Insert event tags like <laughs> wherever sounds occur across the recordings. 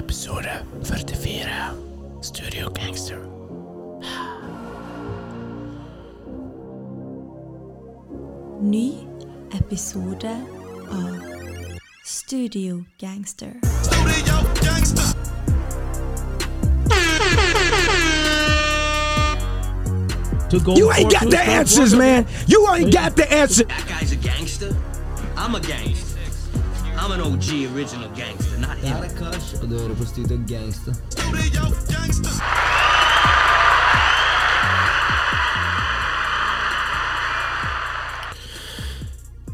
Episode 44. Studio Gangster. Ny episode av Studio Gangster. You ain't got the answers, man. You ain't got the answer. That guy's a gangster. I'm a gangster. I'm an OG original gangster, not him. Og du hører på Studio Gangster.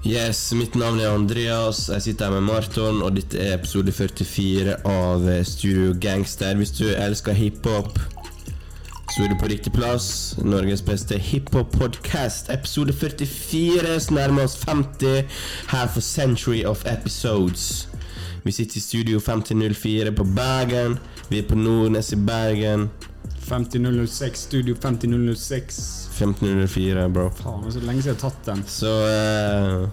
Yes, mitt navn er Andreas. Jeg sitter her med Marton, og dette er episode 44 av eh, Studio Gangster. Hvis du elsker hiphop, så er du på riktig plass. Norges beste hiphop-podkast. Episode 44, så nærmer oss 50 her for Century of Episodes. Vi sitter i studio 5004 på Bergen. Vi er på Nordnes i Bergen. 5006, Studio 5006. 1504, bro. Faen, det er så lenge siden jeg har tatt den. Så uh,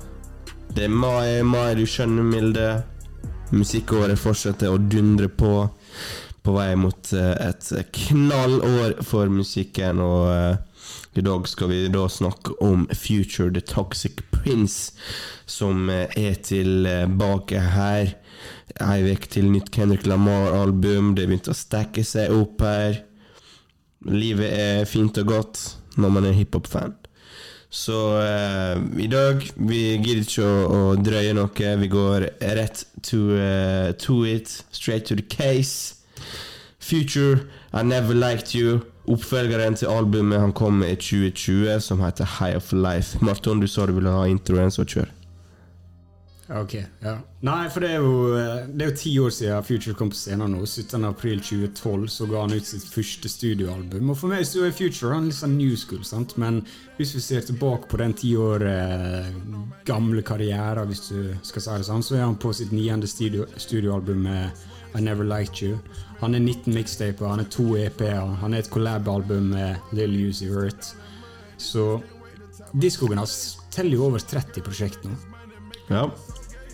det er mai, mai, du skjønner, Milde. Musikkåret fortsetter å dundre på. På vei mot uh, et knallår for musikken, og uh, i dag skal vi da snakke om Future The Toxic Prince, som er tilbake her. Ei uke til nytt Kendrick Lamar-album. Det begynte å stacke seg opp her. Livet er fint og godt når man er hiphop-fan. Så eh, i dag Vi gidder ikke å, å drøye noe. Vi går rett to, uh, to it. Straight to the case. Future, I Never Liked You. Oppfølgeren til albumet han kom med i 2020, som heter High of Life. Marton, du sa du ville ha introen, så kjør. Ok, ja. Nei, for det er jo eh, Det er jo ti år siden Future kom på scenen nå. 17.4.2012 så ga han ut sitt første studioalbum. Og for meg så er Future han litt sånn new school, sant? men hvis vi ser tilbake på den ti år eh, gamle karrieren, hvis du skal si det sånn, så er han på sitt niende studio, studioalbum med I Never Liked You. Han er 19 mixtaper, han er to EP-er, han er et collab-album med Lill Uzi Hurt. Så diskogen hans teller jo over 30 prosjekt nå. Ja.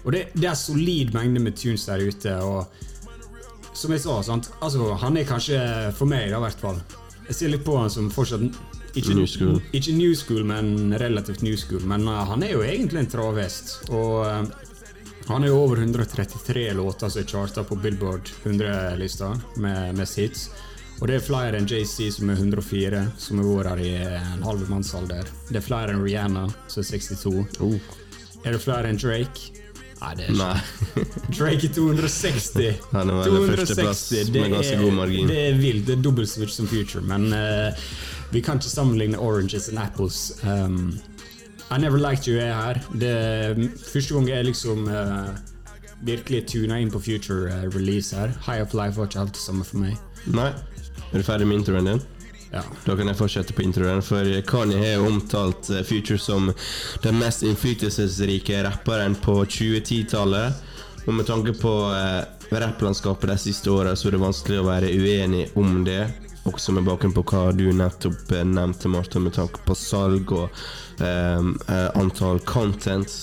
Og det, det er solid mengde med tunes der ute. Og som jeg sa, sant? Altså, han er kanskje, for meg da, i hvert fall Jeg ser litt på han som fortsatt ikke New school. Ikke new school, men relativt new school. Men uh, han er jo egentlig en travhest. Og uh, han er jo over 133 låter som er charta på Billboard 100-lista med mest hits. Og det er flere enn JC, som er 104, som vært her i en halv mannsalder. Det er flere enn Rihanna, som er 62. Er det flere enn Drake? Nei, det er ikke Drake er 260. Han er vel førsteplass med ganske god margin. Det er vilt. Det er dobbeltswitch som future, men uh, vi kan ikke sammenligne oranges and apples. Um, I Never Liked You er her. Det første gang jeg liksom uh, virkelig tuna inn på future uh, release her. High Up Life var ikke alt det samme for meg. Nei. Er du ferdig med introen din? Ja. Da kan jeg fortsette på introen, for Kanye har omtalt eh, Future som den mest innflytelsesrike rapperen på 2010-tallet. Og med tanke på eh, rapplandskapet de siste åra, så er det vanskelig å være uenig om det. Også med bakgrunn på hva du nettopp eh, nevnte, Martin, med tanke på salg og eh, eh, antall content.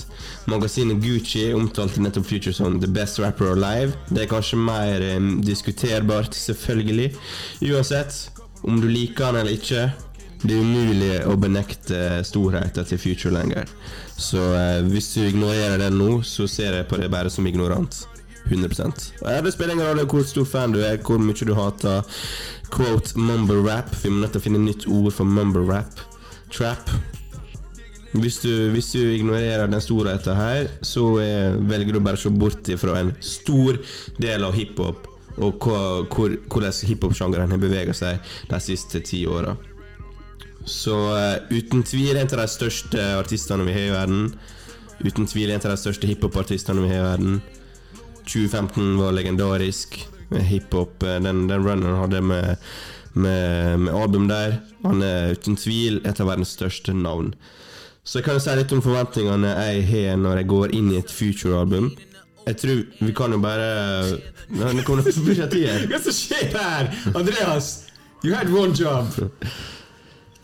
Magasinet Gucci omtalte nettopp Future som the best rapper alive. Det er kanskje mer eh, diskuterbart, selvfølgelig. Uansett, om du liker han eller ikke, det er umulig å benekte storheten til Future lenger. Så eh, hvis du ignorerer den nå, så ser jeg på det bare som ignorant. 100 Og ja, Det spiller ingen rolle hvor stor fan du er, hvor mye du hater quote mumble rap. Vi må nødt å finne nytt ord for mumble rap. Trap. Hvis du, hvis du ignorerer den storheten her, så eh, velger du bare å se bort fra en stor del av hiphop, og hvordan hiphop-sjangeren har beveget seg de siste ti åra. Så uh, uten tvil en av de største artistene vi har i verden. Uten tvil en av de største hiphop-artistene vi har i verden. 2015 var legendarisk hiphop. eh, Den, den runnen han hadde med, med, med album der. Han er uten tvil et av verdens største navn. Så jeg kan jo si litt om forventningene jeg har når jeg går inn i et future-album. Jeg tror vi kan jo bare Nå kommer det tida. Hva som skjer her? Andreas, you had one job.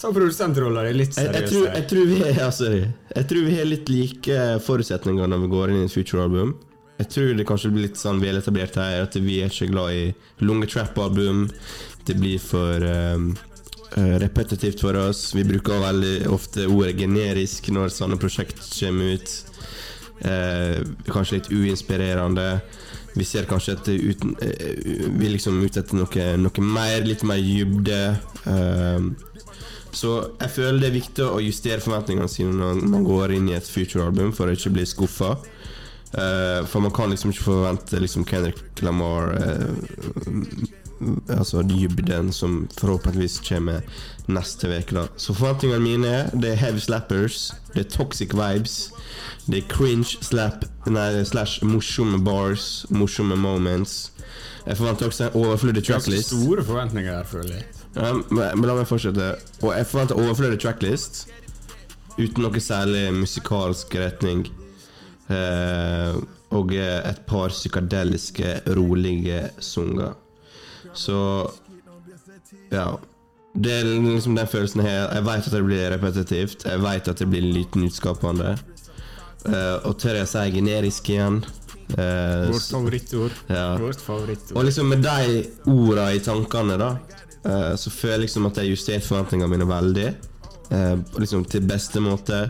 Ta produsentrolla di litt Jeg, jeg, seriøst tror, jeg, tror vi er, altså, jeg tror vi har litt like forutsetninger når vi går inn i et future-album. Jeg tror det kanskje blir litt sånn veletablert her at vi er ikke glad i lange trap-album. Det blir for um, eh, repetitivt for oss. Vi bruker veldig ofte ordet generisk når sånne prosjekt kommer ut. Eh, kanskje litt uinspirerende. Vi ser kanskje at uten, eh, vi liksom ute etter noe, noe mer, litt mer dybde. Eh, så jeg føler det er viktig å justere forventningene sine når man går inn i et future-album, for å ikke bli skuffa. Eh, for man kan liksom ikke forvente liksom Kendrick Lamar eh, Altså dybden som forhåpentligvis kommer neste uke. da. Så forventningene mine er Det er heavy slappers, det er toxic vibes, det er cringe slap nei, slash morsomme bars, morsomme moments. Jeg forventer også en overflødig tracklist. store forventninger her, føler jeg. Ja, men men la meg fortsette. Og jeg forventer overflødig tracklist uten noe særlig musikalsk retning. Eh, og et par psykadeliske, rolige sanger. Så Ja. Det er liksom den følelsen her. Jeg vet at det blir repetitivt. Jeg vet at det blir lite nyskapende. Uh, og tør jeg si generisk igjen? Uh, Vårt favorittord. Ja. Vårt favorittord. og liksom med de orda i tankene, da, uh, så føler jeg liksom at jeg har justert forventningene mine veldig. eh, liksom til beste måte.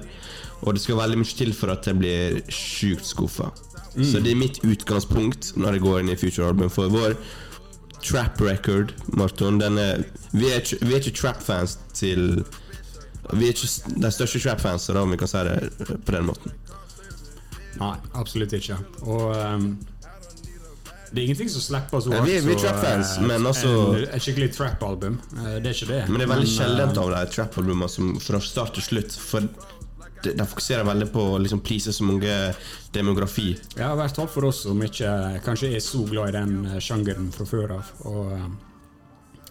Og det skal veldig mye til for at jeg blir sjukt skuffa. Så det er mitt utgangspunkt når jeg går inn i Future Album. For vår trap record, Marton, den er Vi er ikke, vi er ikke trap-fans til Vi er ikke de største trap fansene, om vi kan si det på den måten. Nei, absolutt ikke. Og um, det er ingenting som slipper så Ja, hardt vi- vi er som, trap-fans, eh, men altså- en, Et skikkelig trap-album. Uh, det er ikke det. Men det er veldig eh, sjeldent av de trap-albumene som fra start til slutt For de, de fokuserer veldig på å liksom please så mange demografi. Ja, i hvert fall for oss som ikke kanskje er så glad i den eh, sjangeren fra før av. Og eh,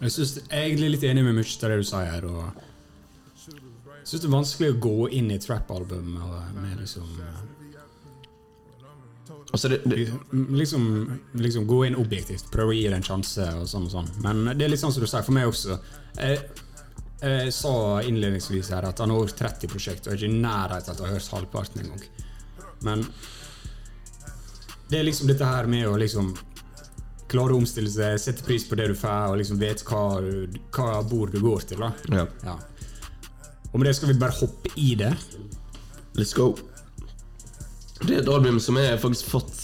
jeg, synes, jeg er egentlig litt enig med mye av det du sier her. Og jeg syns det er vanskelig å gå inn i trap-album med, med liksom eh, Altså det, det, liksom, liksom gå inn objektivt, prøve å gi det en sjanse og sånn og sånn. Men det er litt sånn som du sier, for meg også. Jeg, jeg sa innledningsvis her at han har over 30 prosjekt, og jeg er ikke i nærheten av det har hørt halvparten engang. Men det er liksom dette her med å liksom klare å omstille seg, sette pris på det du får, og liksom vet hva, hva bord du går til. da. ja. Ja. Og med det skal vi bare hoppe i det. Let's go. Det er et album som jeg faktisk fått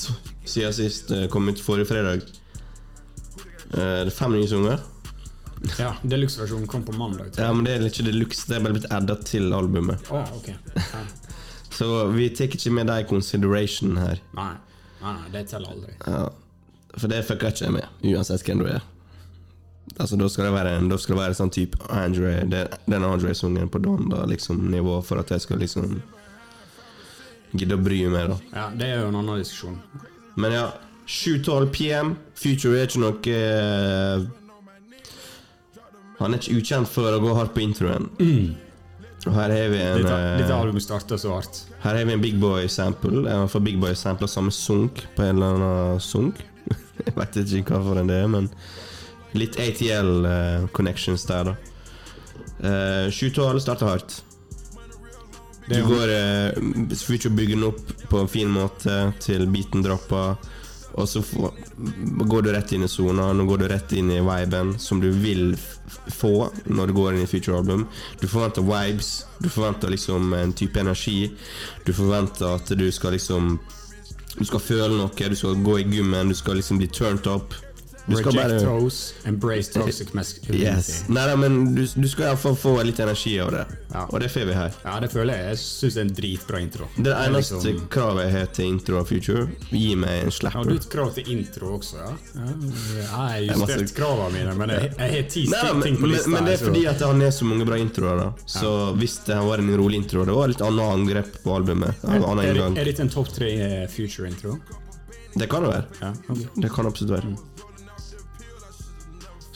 siden sist eh, kom ut forrige fredag. Eh, Det er fem nye sanger. Ja, Deluxe-versjonen kom på mandag. Ja, men det er ikke deluxe, det er bare blitt adda til albumet. Å, ok. Ja. <laughs> Så vi tar ikke med det i consideration her. Nei. nei, nei, det teller aldri. Ja. For det fucker ikke jeg med, uansett hvem du er. Altså Da skal det være en Da skal det være sånn type Andre Den Andre-sangen på Don, da, liksom nivå for at jeg skal liksom gidde å bry meg, da. Ja, Det er jo en annen diskusjon. Men ja, 7-12 PM. Future er ikke noe eh, Han er ikke ukjent for å gå hardt på introen. Og her har vi en Dette, eh, dette albumet starta så hardt. Her har vi en Big Boy-sample. Har fått Big Boy sampla samme sunk på en eller annen sunk. <laughs> jeg vet ikke hva for en det er, men litt ATL eh, connections der, da. Uh, 712 starter hardt. Du går uh, Future bygger den opp på en fin måte til beaten dropper. Og så får, går du rett inn i sona. Nå går du rett inn i viben som du vil få når du går inn i future album. Du forventer vibes. Du forventer liksom en type energi. Du forventer at du skal liksom Du skal føle noe. Du skal gå i gymmen. Du skal liksom bli turned up. Du skal Reject bare toes, embrace toxic masculinity. Yes. Nei, nei, men du, du skal iallfall få litt energi av det. Ja. Og det får vi her. Ja, det føler jeg. Jeg syns det er en dritbra intro. Det er eneste liksom- kravet jeg har til intro av Future, gi meg en Har ja, du et krav til intro også, ja? ja jeg har justert masse... kravene mine, men jeg, jeg har ti Nei, stykker men, ting på lista. men det er fordi at han har så mange bra introer. da Så hvis det var en rolig intro Det var litt annet angrep på albumet. Annen er, inngang. er dette en topp tre eh, future-intro? Det kan det være. Ja, okay. Det kan absolutt være.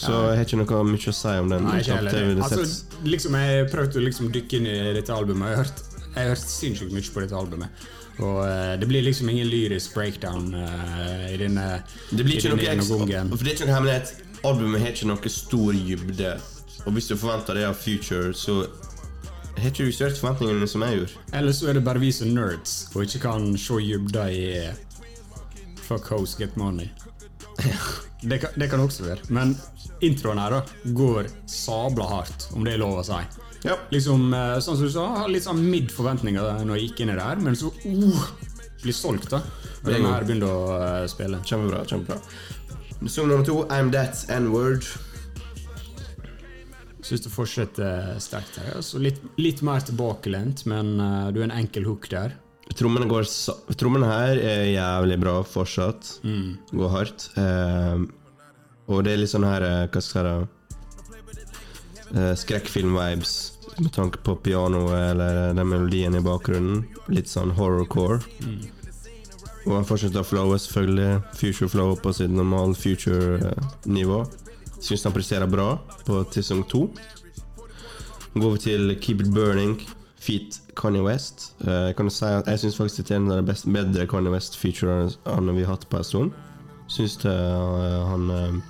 Så jeg har ikke noe mye å si om den. Nei, ikke heller. Altså, liksom, jeg prøvde å liksom dykke inn i dette albumet. Jeg har hørt, jeg har hørt sinnssykt mye på dette albumet. Og uh, det blir liksom ingen lyrisk breakdown uh, i denne Det blir ikke noe ekstra. For det er ikke noe hemmelighet. Albumet har ikke noe stor dybde. Og hvis du forventer det av Future, så har ikke du størst forventningene som jeg gjorde. Eller så er det bare vi som nerds og ikke kan se dybda i Fuck hoes, get money. <laughs> Det kan, det kan også være. Men introen her da går sabla hardt, om det er lov å si. Ja. Liksom, eh, sånn som du sa, litt sånn midd forventninger når jeg gikk inn i det her, men så uh, blir solgt, da. Når Det den jo- her begynner å eh, spille. Kjempebra. kjempebra Som nummer to, I'm That N-Word. Syns det fortsetter sterkt her. Altså litt, litt mer tilbakelent, men uh, du er en enkel hook der. Trommene, går, trommene her er jævlig bra fortsatt. Går hardt. Eh, og det er litt sånn her eh, Hva skal jeg si uh, Skrekkfilm-vibes med tanke på pianoet eller den melodien i bakgrunnen. Litt sånn horrorcore. Og han fortsetter flowe, selvfølgelig. Future flow på sitt normal future-nivå. Syns han presterer bra på sesong to. Går vi til Keep It Burning, feat Kanye West. Eh, jeg kan si at jeg syns faktisk det er en av de best, bedre Kanye West-featurene vi har hatt på en stund. Syns det eh, han eh,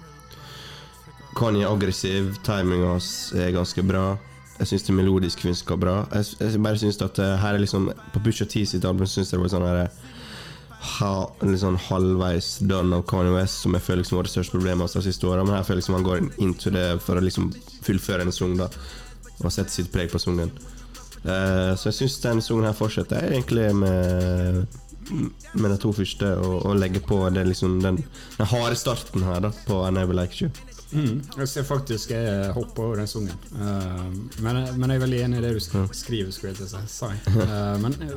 Kanye er aggressiv, timinga hans er ganske bra. Jeg syns det melodisk funka bra. Jeg, jeg bare syns at eh, her er liksom På Pusha T sitt album syns jeg det var sånn her ha, litt sånn halvveis done av Kanye West, som jeg føler liksom var det største problemet hans de siste åra. Men her føler jeg liksom han går into det for å liksom fullføre en sang da og sette sitt preg på sangen. Uh, så jeg syns denne sangen her fortsetter egentlig med med de to første, og, og legge på det liksom den, den harde starten her da på I Never Like You. Mm. Jeg ser faktisk jeg hopper over den sangen. Uh, men, men jeg er veldig enig i det du skriver. skulle jeg si. Eh, men eh,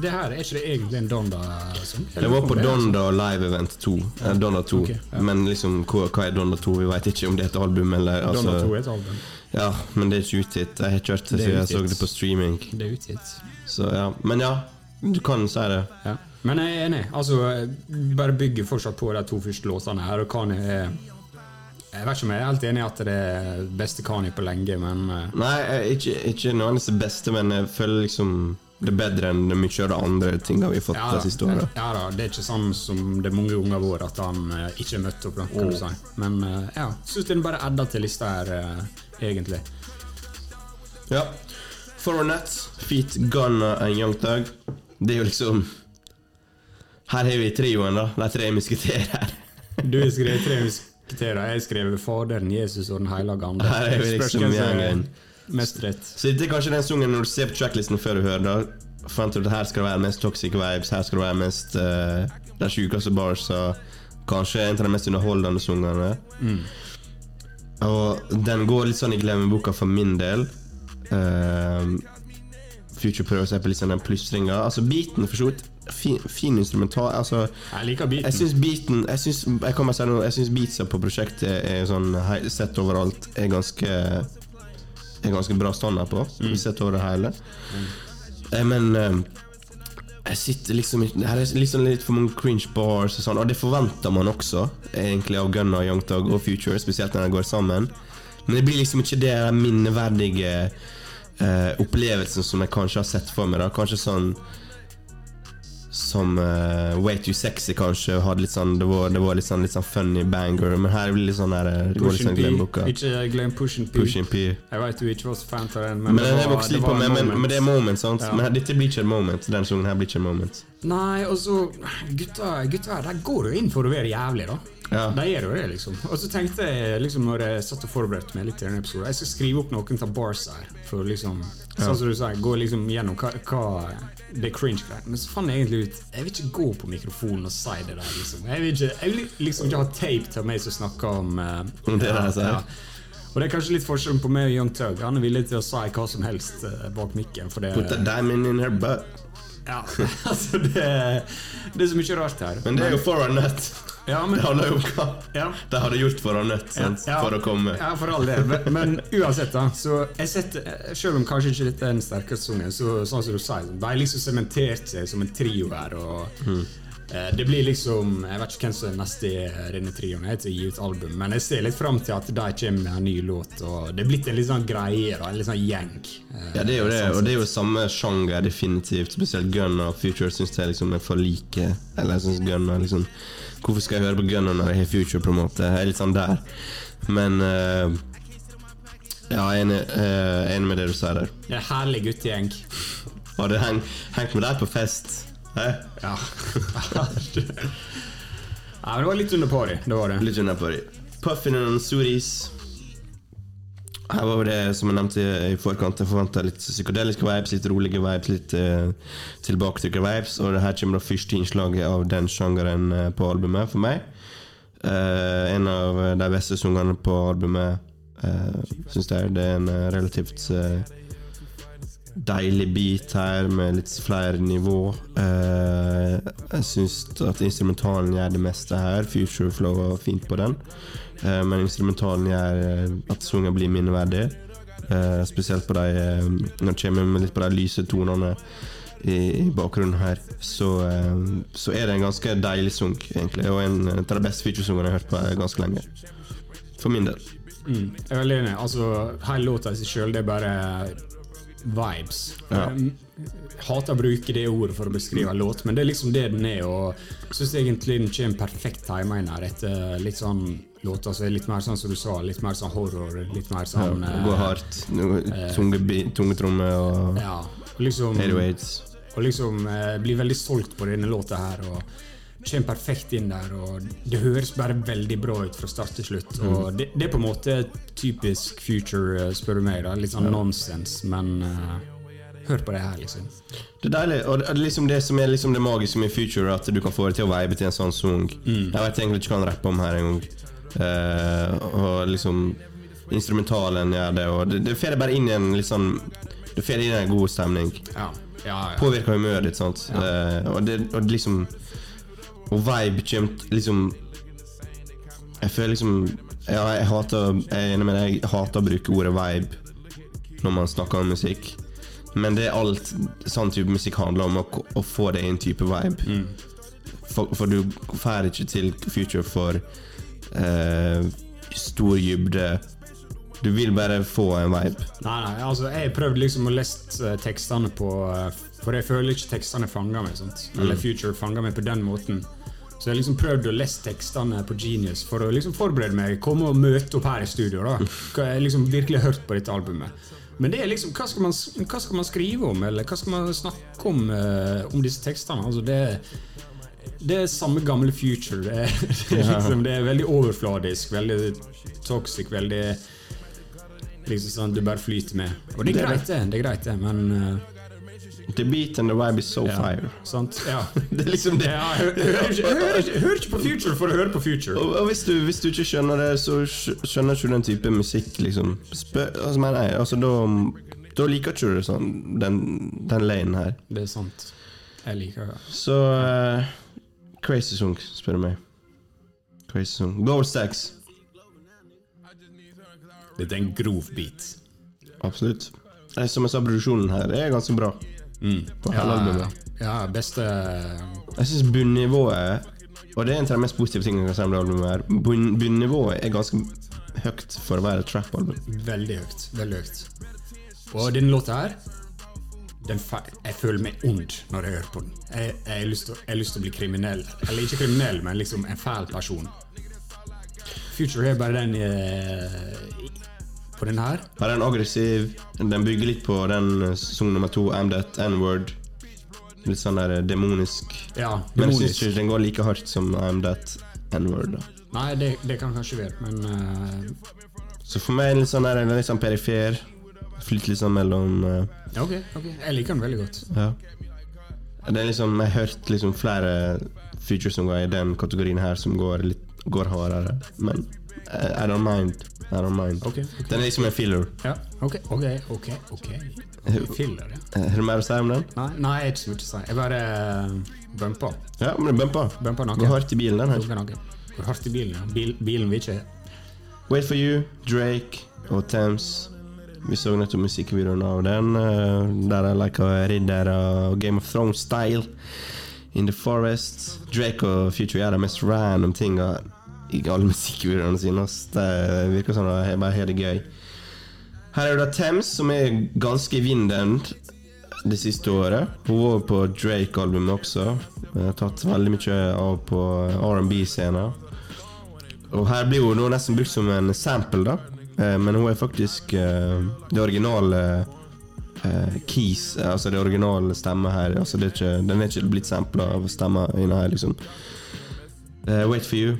det her, er ikke det egentlig en Donda-sang? Det var på Donda Live Event 2. Eh, Donda 2. Okay, ja. Men liksom, hva, hva er Donda 2? Vi veit ikke om det er et album eller altså, Donda 2 er et album. Ja, men det er ikke utgitt. Jeg har ikke hørt det siden jeg så det på streaming. Det er utgitt. Så ja, Men ja, du kan si det. Ja. Men jeg er enig. Altså, bare bygger fortsatt på de to første låtene her. Og hva er Jeg vet ikke om jeg er helt enig i at det er beste Kani på lenge, men eh, Nei, ikke, ikke, noe annet det beste, men jeg føler liksom det er bedre enn det mye av de andre tingene vi har fått ja, de siste åra. ja da, det er ikke sånn som det er mange ganger vår at han uh, ikke er møtt opp, da, kan du si. Men uh, ja, syns den bare adda til lista her, uh, egentlig. Ja. For Net, Feet Gunna and Young Thug. Det er jo liksom Her har vi trioen, da. De tre musketerer. Du skrevet tre musketerer, jeg skrev Faderen, Jesus og Den hellige ande. Her er vi liksom gjengen. Mest rett. Så dette er kanskje den sangen når du ser på tracklisten før du hører da fant du at her skal det være mest toxic vibes, her skal det være mest uh, de sjukeste barsa. Kanskje en av de mest underholdende sangene. Og den går litt sånn i glemmeboka for min del. Uh, Future prøver seg på litt sånn den plystringa. Altså beaten for så vidt fin, fin instrumental. Altså, Jeg liker jeg beaten. syns beaten Jeg synes, jeg bare si noe, jeg syns beatsa på prosjektet er sånn sett overalt er ganske Er ganske bra standard på, sett over det hele. Mm. Men eh, jeg sitter liksom Her er liksom litt for mange cringe bars og sånn, og det forventer man også, egentlig, av Gunna, Young Thug og Future, spesielt når de går sammen. Men det blir liksom ikke det minneverdige eh, opplevelsen som jeg kanskje har sett for meg. da Kanskje sånn som uh, Way Too Sexy kanskje sånn Det var, det var litt sånn, litt sånn funny banger, men her blir det litt sånn der, eh, det går litt sånn P. glemmeboka. Ikke glem Pushin P. Pushing P. Jeg vet du ikke var så fan av den, Men, men, det var, det var en men, men det er moment, sant? Ja. Men dette blir ikke et moment. Den sangen her blir ikke et moment. Nei, og så Gutta, gutta de går jo inn for å være jævlig, da. Ja. De gjør jo det, liksom. Og så tenkte jeg, liksom når jeg satt og forberedte meg litt til denne episoden, jeg skal skrive opp noen av bars her. For liksom, sånn som du sa, gå liksom gjennom hva, hva det cringe-greiene. Men så fant jeg egentlig ut Jeg vil ikke gå på mikrofonen og si det der, liksom. Jeg vil, ikke, jeg vil liksom ikke ha tape til meg som snakker om uh, <laughs> det der, så. Og det er kanskje litt forskjellen på meg og Young Tug. Han er villig til å si hva som helst uh, bak mikken. For det, Put a diamond in her butt. ja, <laughs> altså det, det er så mye rart her. Men det er jo for a nut. Ja, men Det handler jo om hva ja. de hadde gjort for a nødt, sant? Ja, for å komme. Ja, for all del. Men, men uansett, da. Så jeg setter, selv om kanskje ikke dette er den sterkeste sangen, så sånn som du sier, de har liksom sementert seg som en trio her. Og, Hmm. Eh, det blir liksom Jeg vet ikke hvem som er neste i denne trioen til å gi ut album, men jeg ser litt fram til at de kommer med en ny låt. Og det er blitt en litt sånn greie, da, en litt sånn gjeng. eh, Ja, det er jo det, sånn og det er jo samme sjanger, definitivt. Spesielt Gunna og Future syns jeg liksom er for like. Eller jeg synes Gunna liksom Hvorfor skal jeg høre på Gunna når jeg har Future, på en måte? Jeg er litt sånn der. Men uh, Ja, jeg er enig, uh, enig med det du sier der. Det er en herlig guttegjeng. Har du heng, hengt med deg på fest? Hæ? Ja. <laughs> Ja, men det var litt under pari. Det var det. Litt under på. Puffin and Suris. Her var det, som jeg nevnte i forkant, jeg forventa litt psykedeliske vibes, litt rolige vibes, litt uh, tilbaketrykka vibes. Og det her kommer det første innslaget av den sjangeren eh, på albumet for meg. Uh, en av de beste sangene på albumet, uh, syns jeg. Det er en eh, relativt eh, deilig beat her med litt flere nivå. Eh, jeg syns at instrumentalen gjør det meste her. Future Flow var fint på den. Eh, men instrumentalen gjør eh, at sangen blir minneverdig. Eh, spesielt på de eh, når det kommer med litt på de lyse tonene i, i bakgrunnen her. Så, eh, så er det en ganske deilig sang, egentlig. Og en av de beste featuresangene jeg har hørt på ganske lenge. For min del. Mm, jeg er veldig enig. Altså, Hele låta i seg sjøl, det er bare vibes. Ja. Jeg hater å bruke det ordet for å beskrive en låt, men det er liksom det den er. Og syns egentlig den kommer perfekt tima inn her etter litt sånn låter som er litt mer sånn som du sa, litt mer sånn horror, litt mer sånn ja, går eh, hardt. Tunge, bi- tunge trommer og Ja, liksom, 808s. og liksom eh, blir veldig solgt på denne låta her. og Kommer perfekt inn der, og det høres bare veldig bra ut fra start til slutt. Og det, det er på en måte typisk future, eh, spør du meg. da Litt sånn nonsens, men uh, hør på det her, liksom. Det er deilig, og det liksom det som er liksom det magiske med Future, at du kan få det til å vibe til en sånn sang. Jeg vet egentlig ikke hva han rapper om her engang. Uh, og liksom Instrumentalen gjør det, og det, det får det bare inn i en litt sånn Det får inn i en god stemning. Ja, ja, ja. Påvirker humøret ditt, sant. Uh, og, det, og liksom Og vibe kommer liksom Jeg føler liksom Ja, jeg hater Jeg er deg, jeg hater å bruke ordet vibe når man snakker om musikk. Men det er alt sånn type musikk handler om, å, å få det i en type vibe. For, for du får ikke til future for eh, stor dybde. Du vil bare få en vibe. Nei, nei, altså Jeg prøvde liksom å lese eh, tekstene på eh, For jeg føler ikke tekstene fanger meg. sant? Eller Future fanger meg på den måten. Så jeg liksom prøvde å lese tekstene på Genius for å liksom forberede meg. Komme og møte opp her i studio. da Hva Jeg liksom virkelig hørt på dette albumet. Men det er liksom, hva skal man, hva skal man skrive om, eller hva skal man snakke om uh, om disse tekstene? Altså det det er samme gamle future. Det er, <laughs> det er, liksom, det er veldig overfladisk, veldig toxic, veldig liksom sånn du bare flyter med. Og det er greit, det. det er greit det, men eh, The beat and the vibe is so ja, fire. Sant? Ja. <laughs> Det er liksom det. Ja, hør, ikke, på Future for å høre på Future. Og, og hvis, du, hvis du ikke skjønner det, så skj- skjønner ikke du den type musikk, liksom. Spør, altså, men nei, altså, da, da liker ikke du sånn, den, den lanen her. Det er sant. Jeg liker det. Så uh, Crazy song, spør du meg. Crazy song. Gold Stacks. Dette er en grov beat. Absolutt. Som jeg sa, produksjonen her er ganske bra. På hele albumet. ja, beste Jeg syns bunnivået Og det er en av de mest positive tingene jeg kan si om det albumet. her Bunn- Bunnivået er ganske høyt for å være et trap-album. Veldig høyt. Veldig høyt. Og denne låta her Jeg føler meg ond når jeg hører på den. Jeg, jeg, har lyst til, jeg har lyst til å bli kriminell. Eller ikke kriminell, men liksom en fæl person. Future er bare den eh, på den her. Ja, den er aggressiv Den bygger litt på den eh, nummer to, I'm That N-word. Litt sånn der eh, demonisk. Ja, Men jeg syns ikke den går like hardt som I'm That N-word. Nei, det, det kan kanskje være, men uh... Så for meg er den litt sånn der, er litt sånn perifer. Flyter litt sånn mellom uh... ja, ok, ok. Jeg liker den veldig godt. Ja. Det er liksom Jeg har hørt liksom flere går i den kategorien her som går litt Går hardere. Men I, I don't mind. I don't mind. Okay, okay. Den er liksom en filler. Ja, ok, ok, ok. okay. Filler, ja. Eh, Har du mer å si om den? Nei, nei, jeg har ikke så mye å si. Jeg bare uh, bumpa. Ja, men det bumper. Bumpa naken. Går hardt i bilen, den her. Bumpa. Går hardt i bilen, ja. Bil, bilen vil ikke Wait for you, Drake og Thames. Vi så nettopp musikkvideoen av den, uh, der de leker ridder og Game of Thrones-style. In the Forest. Drake og Future gjør de mest random tinga i alle <laughs> musikkvideoene sine. Det virker som det er bare helt gøy. Her er det da Thames, som er ganske i vinden det siste året. Hun var på Drake-albumet også. Har tatt veldig mye av på R&B-scener. Og her blir hun nå nesten brukt som en sample, da. Eh, Men hun er faktisk eh, det originale eh, keys, eh, altså det originale stemmet her. Altså det er ikke, den er ikke blitt sampla av stemmer inne her, liksom. Uh, Wait for you.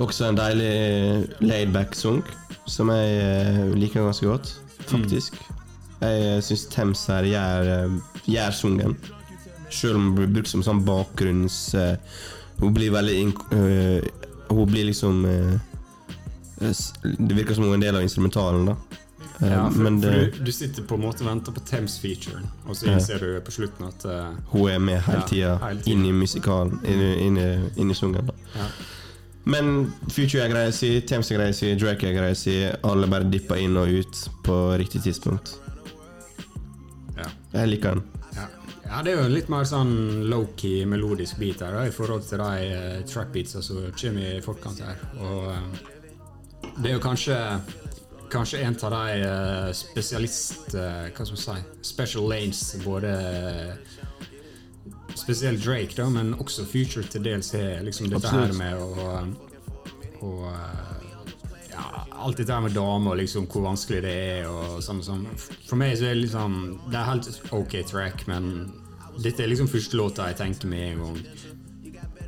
Også en deilig laidback-song som jeg liker ganske godt, faktisk. Jeg syns Thames her gjør, gjør sungen. Selv om den blir brukt som sånn bakgrunns... hun blir veldig Hun blir liksom Det virker som hun er en del av instrumentalen, da. Eh, Ja, for, det, du, du sitter på en måte og venter på Thames-featuren, og så Ja. du på slutten at uh, hun er med hele tida ja, tiden. inn i musikalen, inn, i- sungen. ja. Men Future er greia si, Thames er greia si, Drake er greia si. Alle bare dipper inn og ut på riktig tidspunkt. Ja. Jeg liker den. Ja. det er jo en litt mer sånn low-key melodisk beat her, da, i forhold til de uh, trap-beatsa som kommer i forkant her. Og uh, det er jo kanskje Kanskje en av de eh, spesialist... eh, hva skal man si Special lanes, både Spesielt Drake, da, men også Future til dels har liksom dette Absolutt. her med å, å eh, ja, alt dette her med damer, liksom, hvor vanskelig det er. og sånn og sånn. For meg så er det liksom Det er helt ok track, men dette er liksom første låta jeg tenker med en gang.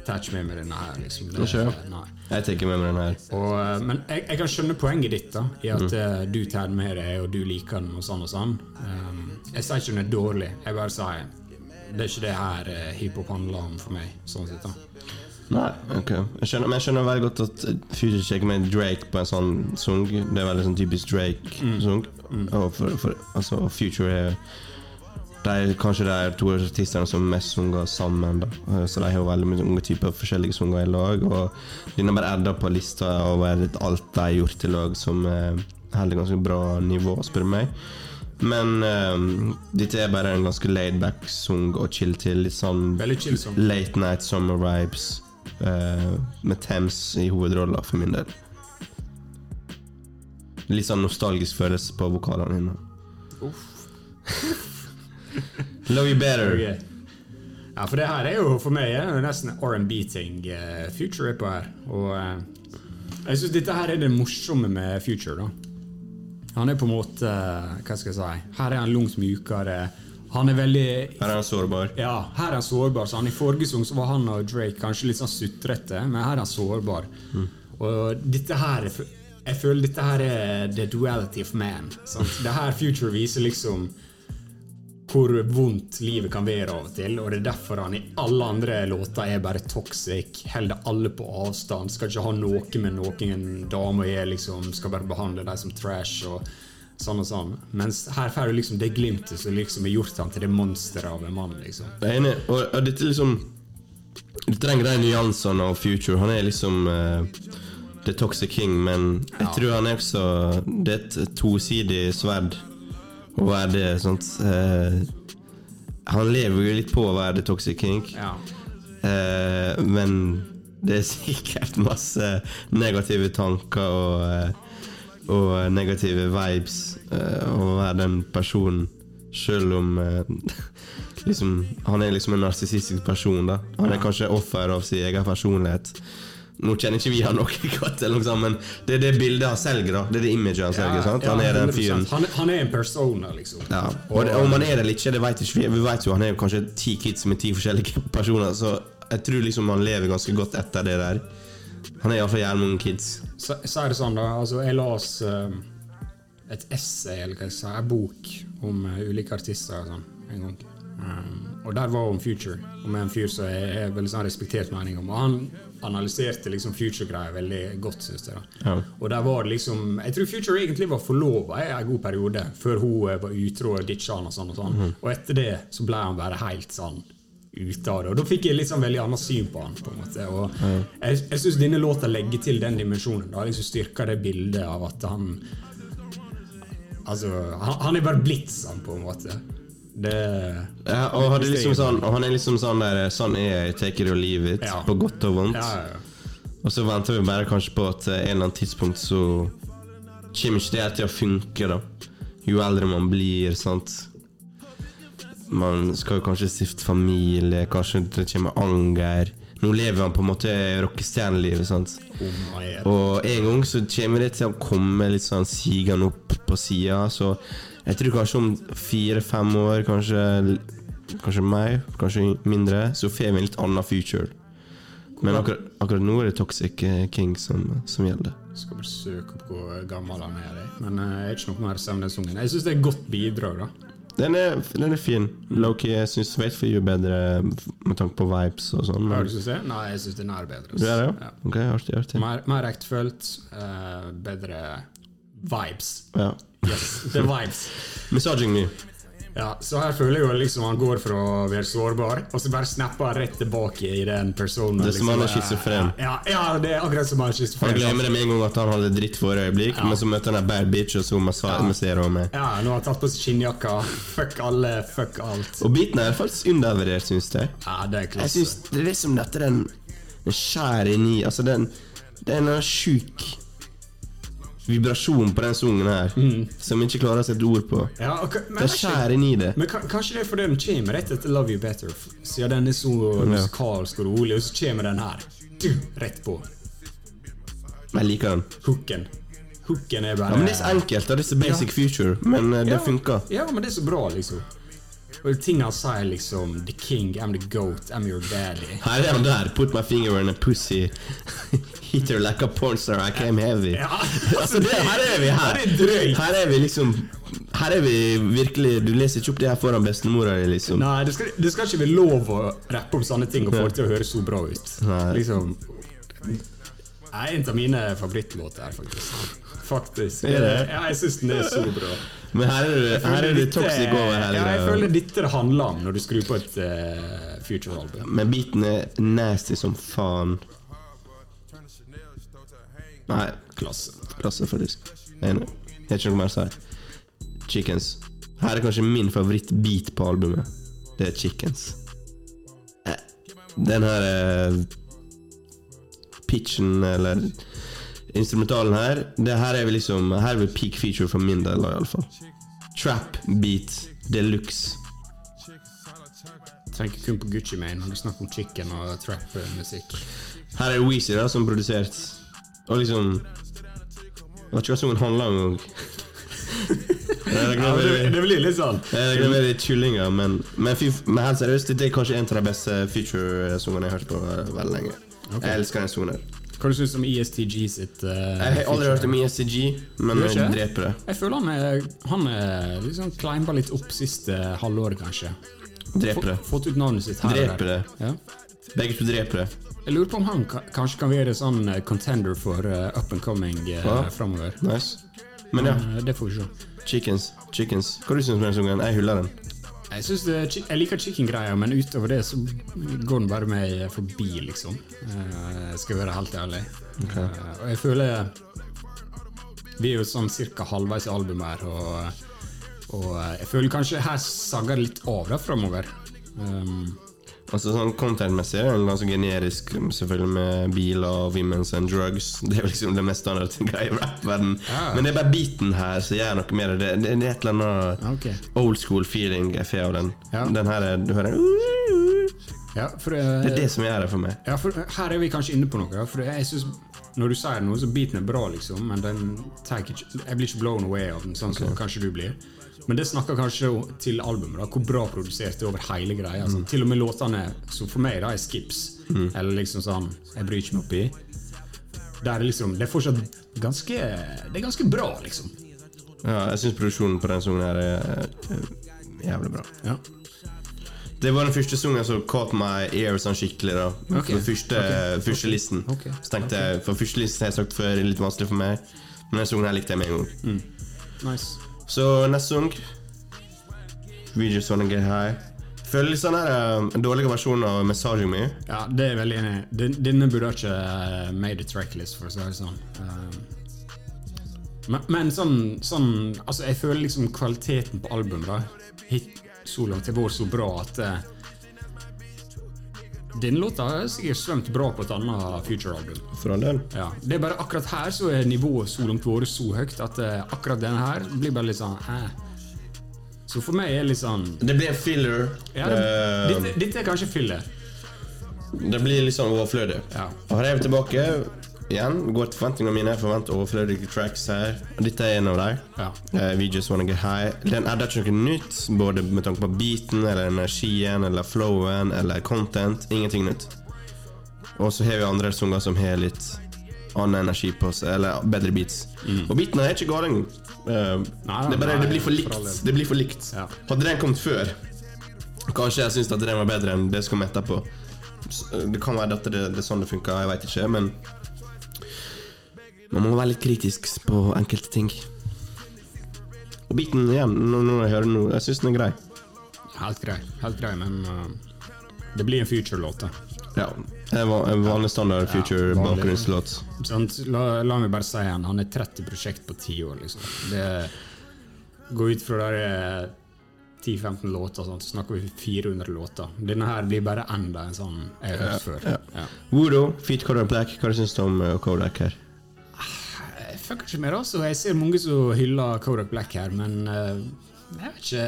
Touch me med denne her, liksom. Det, Ikke? nei. Jeg tenker med meg denne her. Og, eh, men jeg, jeg kan skjønne poenget ditt, da i at Mm. eh, du tar den med deg, og du liker den, og sånn og sånn. Um, jeg sier ikke den er dårlig, jeg bare sier det er ikke det her uh, hiphop handler om for meg. sånn sett da. Nei, ok jeg skjønner, Men jeg skjønner veldig godt at Future Shake med Drake på en sånn sang. Det er veldig sånn typisk Drake-sang. Og for, for, altså, Future er de kanskje de to artistene som mest sunger sammen. da Eh, Så de har jo veldig mange typer forskjellige sanger i lag. Og denne er bare edda på lista over alt de har gjort i lag, som eh, holder ganske bra nivå, spør du meg. Men um, dette er bare en ganske laidback sang å chill til. Litt sånn chill sånn. Late Night Summer Vibes uh, med Thames i hovedrolla, for min del. Litt sånn nostalgisk følelse på vokalene dine. Love You Better. Okay. Ja, for det her er jo for meg er nesten R&B-ting uh, Future er på her. Og uh, jeg syns dette her er det morsomme med Future, da. Han er på en måte uh, Hva skal jeg si? Her er han langt mykere. Han er veldig Her er han sårbar. Ja, her er han sårbar. Så han I forrige sang var han og Drake kanskje litt sånn sutrete, men her er han sårbar. Og dette her Jeg føler dette her er the duality of man. Sant? Det her Future viser liksom hvor vondt livet kan være av og til, og det er derfor han i alle andre låter er bare toxic, holder alle på avstand, skal ikke ha noe med noen damer gjøre. liksom, skal bare behandle dem som trash og sånn og sånn. Mens her får du liksom det glimtet som liksom har gjort han til det monsteret av en mann, liksom. Jeg er enig. Og, og dette liksom Du trenger de nyansene av Future. Han er liksom uh, The Toxic King, men jeg tror han er også Det er et tosidig sverd å være det. Sant? Eh, han lever jo litt på å være det Toxic kink, Ja. Eh, men det er sikkert masse negative tanker og, eh, og negative vibes eh, å være den personen, selv om eh, <laughs> liksom, Han er liksom en narsissistisk person. da Han er kanskje offer av sin egen personlighet. Nå kjenner ikke vi han <laughs> noe godt, sånt, men det er det bildet han selger. da Det er det imaget han selger. sant? Han er den fyren. Han, han er en persona, liksom. Ja, og det, Om han er det eller ikke, det vet ikke vi. Vi vet jo han er kanskje ti kids med ti forskjellige <laughs> personer, så jeg tror liksom han lever ganske godt etter det der. Han er iallfall jævlig mange kids. Er det sånn, da. Altså, jeg las eh, et essay, eller hva jeg sa, en bok om uh, ulike artister og sånn, en gang. Um, og der var om Future, og med en fyr som jeg har veldig sånn respektert mening om. Og han analyserte liksom Future-greia veldig godt, syns jeg. Ja. Og der var det liksom Jeg tror Future egentlig var forlova i en god periode, før hun eh, var utro og ditcha han og sånn og sånn. Og etter det så ble han bare helt sånn ute av det. Og da fikk jeg liksom veldig annet syn på han. på en måte Og Jeg, jeg syns denne låta legger til den dimensjonen. Da liksom Styrker det bildet av at han Altså, han, han er bare blitt sånn, på en måte. Det Ja, og, han er liksom sånn, han er liksom sånn der Sånn er jeg, take it or leave it, Ja. på godt og vondt. Ja. Og så venter vi bare kanskje på at eh, en eller annen tidspunkt så kommer ikke det til å funke, da. Jo eldre man blir, sant. Man skal jo kanskje stifte familie, kanskje det kommer anger. Nå lever han på en måte rockestjernelivet, sant. Oh Og en gang så kommer det til å komme litt sånn sigende opp på sida, så jeg tror kanskje om fire-fem år, kanskje, kanskje meg, kanskje mindre, så får vi en litt annen future. Men akkurat, akkurat nå er det Toxic eh, King som, som gjelder. Skal bare søke opp hvor gammel han er. jeg. Men eh, jeg er ikke noe mer sangen. Jeg syns det er et godt bidrag. da. Den er, den er fin. Loki, jeg syns you er bedre med tanke på vibes og sånn. Men synes? Nei, jeg syns den er bedre. du er det, Ja. ja? Ok, artig, artig. Mer, mer ektefølt, uh, bedre vibes. Ja. Yes, det er vibes. Misogyny. Ja, så her føler jeg jo liksom han går fra å være sårbar, og så bare snapper han rett tilbake i den personen. Det er som han er liksom, schizofren. Ja, ja, det er akkurat som han er Han glemmer det med en gang at han hadde dritt for øyeblikk, Ja. men så møter han en bad bitch, og så masserer hun meg. Ja, nå har han tatt på seg skinnjakka. Fuck alle, fuck alt. Og beaten er faktisk undervurdert, syns jeg. Ja, det er Jeg klasse. syns det er liksom dette den, den skjærer inn i Altså, den den er sjuk vibrasjon på den sangen her, som jeg ikke klarer å sette ord på. Ja, okay, men, Det skjærer inn i det. men kanskje det er fordi den kommer rett etter Love You Better, siden den er så musikalsk og rolig, og så kommer den her. Du, rett på. Jeg liker den. Hooken. Hooken er bare Ja, men Det er så enkelt, det er så basic future, men eh, det Ja, funker. Ja, men det er så bra, liksom. Og tinga sier liksom The king, I'm the goat, I'm your daddy. Her er han der. Put my finger in a pussy. <laughs> Hit her like a pornstar. I came heavy. Ja, <laughs> altså, det, her er vi her. Er. Her er vi liksom Her er vi virkelig Du leser ikke opp det her foran bestemora di, liksom. Nei, det skal, det skal ikke være lov å rappe om sånne ting og få det til å høres så bra ut. Nei. Liksom er en av mine favorittlåter her, faktisk. Faktisk. Er det? Ja, jeg syns den er så bra. Men her er det, her er det toxic over hele Ja, jeg føler dette det handler om når du skrur på et uh, Future-album. Men beaten er nasty som faen. Nei, Klasse. klasse, faktisk. Enig. Har ikke noe mer å si. Chickens. Her er kanskje min favorittbeat på albumet. Det er Chickens. Eh, Den her eh, pitchen, eller instrumentalen her, det her er vi liksom Her er vi peak feature for min del, iallfall. Trap beat de luxe. Trenger kun på Gucci Mane når du snakker om chicken og trap-musikk. Her er det Weezy da, som produsert Og liksom Jeg vet ikke hva sangen handler om. <laughs> Ja, det, det blir litt sånn jeg glemmer litt det er kyllinger, men, men, men helt seriøst, det er kanskje en av de beste feature-sangene jeg har hørt på eh, veldig lenge. Jeg elsker den sonen. Hva du syns du om ESTG sitt uh, Jeg har aldri hørt om ISTG, men Du har jeg dreper det. Jeg føler han er, han er liksom climba litt opp siste halvåret, kanskje. Dreper det. Fått ut navnet sitt her. Dreper det. Ja. Begge to dreper det. Jeg lurer på om han kanskje kan være sånn eh, contender for uh, up and coming uh, Ja. framover. Nice. Men ja, det får vi se. chickens. Chickens. Hva du syns du om den sangen? Jeg hyller den. Jeg, det, jeg liker chicken-greia, men utover det så går den bare meg forbi, liksom. Jeg skal være helt ærlig. Okay. og jeg føler Vi er jo sånn cirka halvveis i albumet her, og, og jeg føler kanskje her sagger det litt av da framover. Um, Altså sånn Content-messig er den ganske generisk, selvfølgelig med biler, women's and drugs. <laughs> Det er liksom det mest standard <laughs> greia i rap-verden. Ja. Men det er bare beaten her som gjør noe med det. Det, er et eller annet okay. old school feeling jeg får av den. Ja. Den her er, du hører den. Ja, for, Det er det som gjør det for meg. Ja, for her er vi kanskje inne på noe. For jeg synes, Når du sier noe, så beaten er bra, liksom, men den tar ikke, jeg blir ikke blown away av den, sånn som kanskje du blir. Men det snakker kanskje til albumet, da, hvor bra produsert det er over hele greia. Sånn. Til og med låtene som for meg da er skips, eller liksom sånn Jeg bryr ikke meg oppi. Der er liksom, det er fortsatt ganske Det er ganske bra, liksom. Ja, jeg syns produksjonen på den sangen her er er jævlig bra. Ja. Det var den første sangen som caught my ear sånn skikkelig. da Ok, For første, okay. første listen. Okay. Så tenkte jeg For første listen har jeg sagt før er litt vanskelig for meg, men den sangen her likte jeg med en gang. Nice. Så neste sang We Just Wanna Get High. Føler litt sånn her eh, en dårligere versjon av Messaging Me. Ja, det er jeg veldig enig i. Den- Denne burde ikke uh, made a tracklist, for å si det sånn. Um, men, men sånn, sånn Altså, jeg føler liksom kvaliteten på albumet da hit så langt har vært så bra at uh, Denne låta har sikkert svømt bra på et annet Future-album. For all del. Ja, det er bare akkurat her så er nivået så langt vært så høyt at eh, akkurat denne her blir bare litt sånn eh. Så for meg er det litt sånn Det blir filler. ja, det, Eh, dette, dette er kanskje filler. det blir litt sånn overflødig. Ja. Og her er vi tilbake. Igjen, går til forventningene mine. Jeg forventer overflødige tracks her. Og dette er en av dem. Ja. Uh, We Just Wanna Get High. Den adder ikke noe nytt, både med tanke på beaten, eller energien, eller flowen, eller content. Ingenting nytt. Og så har vi andre sanger som har litt annen energi på seg, eller bedre beats. Og beatene er ikke gale engang. Uh, det, bare, nei, det blir for likt. Det blir for likt. Ja. Hadde den kommet før, kanskje jeg syns den var bedre enn det som kom etterpå. Det kan være at det, det er sånn det funker, jeg veit ikke, men man må være litt kritisk på enkelte ting. Og beaten igjen, når når jeg hører den nå, jeg syns den er grei. Helt grei, helt grei, men uh, det blir en future-låt. Ja, En vanlig standard future Ja, bakgrunnslåt. La, la meg bare si igjen, han er 30 prosjekt på 10 år, liksom. Det Gå ut fra der eh, 10-15 låter, sånn, så snakker vi 400 låter. Denne her blir bare enda en sånn jeg har hørt før. Ja. Voodoo, Feet Color Black, hva syns du om eh, Kodak her? Fucker ikke med det, altså. Jeg ser mange som hyller Kodak Black her, men uh, jeg vet ikke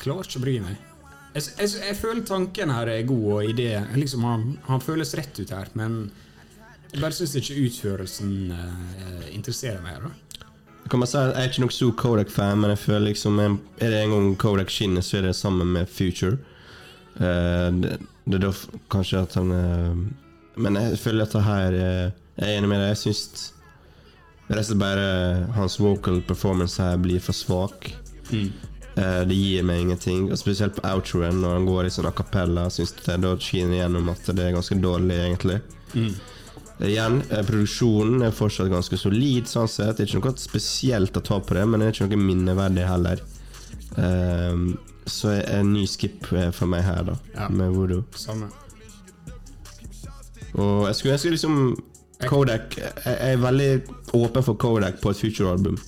Klarer ikke å bry meg. Jeg, jeg, jeg føler tanken her er god, og ideen liksom, han, han føles rett ut her, men jeg bare syns ikke utførelsen uh, interesserer meg. da Jeg kan bare si jeg er ikke nok stor Kodak-fan, men jeg føler liksom Er det en gang Kodak skinner, så er det sammen med Future. Uh, det, det er da kanskje at han uh, Men jeg føler at det her Jeg er enig med deg. Jeg syns rett og slett bare hans vocal performance her blir for svak. Eh, det gir meg ingenting. Og Spesielt på outroen, når han går i sånn a cappella, det jeg da skinner igjennom at det er ganske dårlig, egentlig. Igjen, eh, produksjonen er fortsatt ganske solid, sånn sett. Det er ikke noe spesielt å ta på det, men det er ikke noe minneverdig heller. Ehm, så en ny skip eh, for meg her, da, Ja. med Voodoo. Samme. Og jeg skulle ønske liksom Kodak Jeg er veldig åpen for Kodak på et future-album.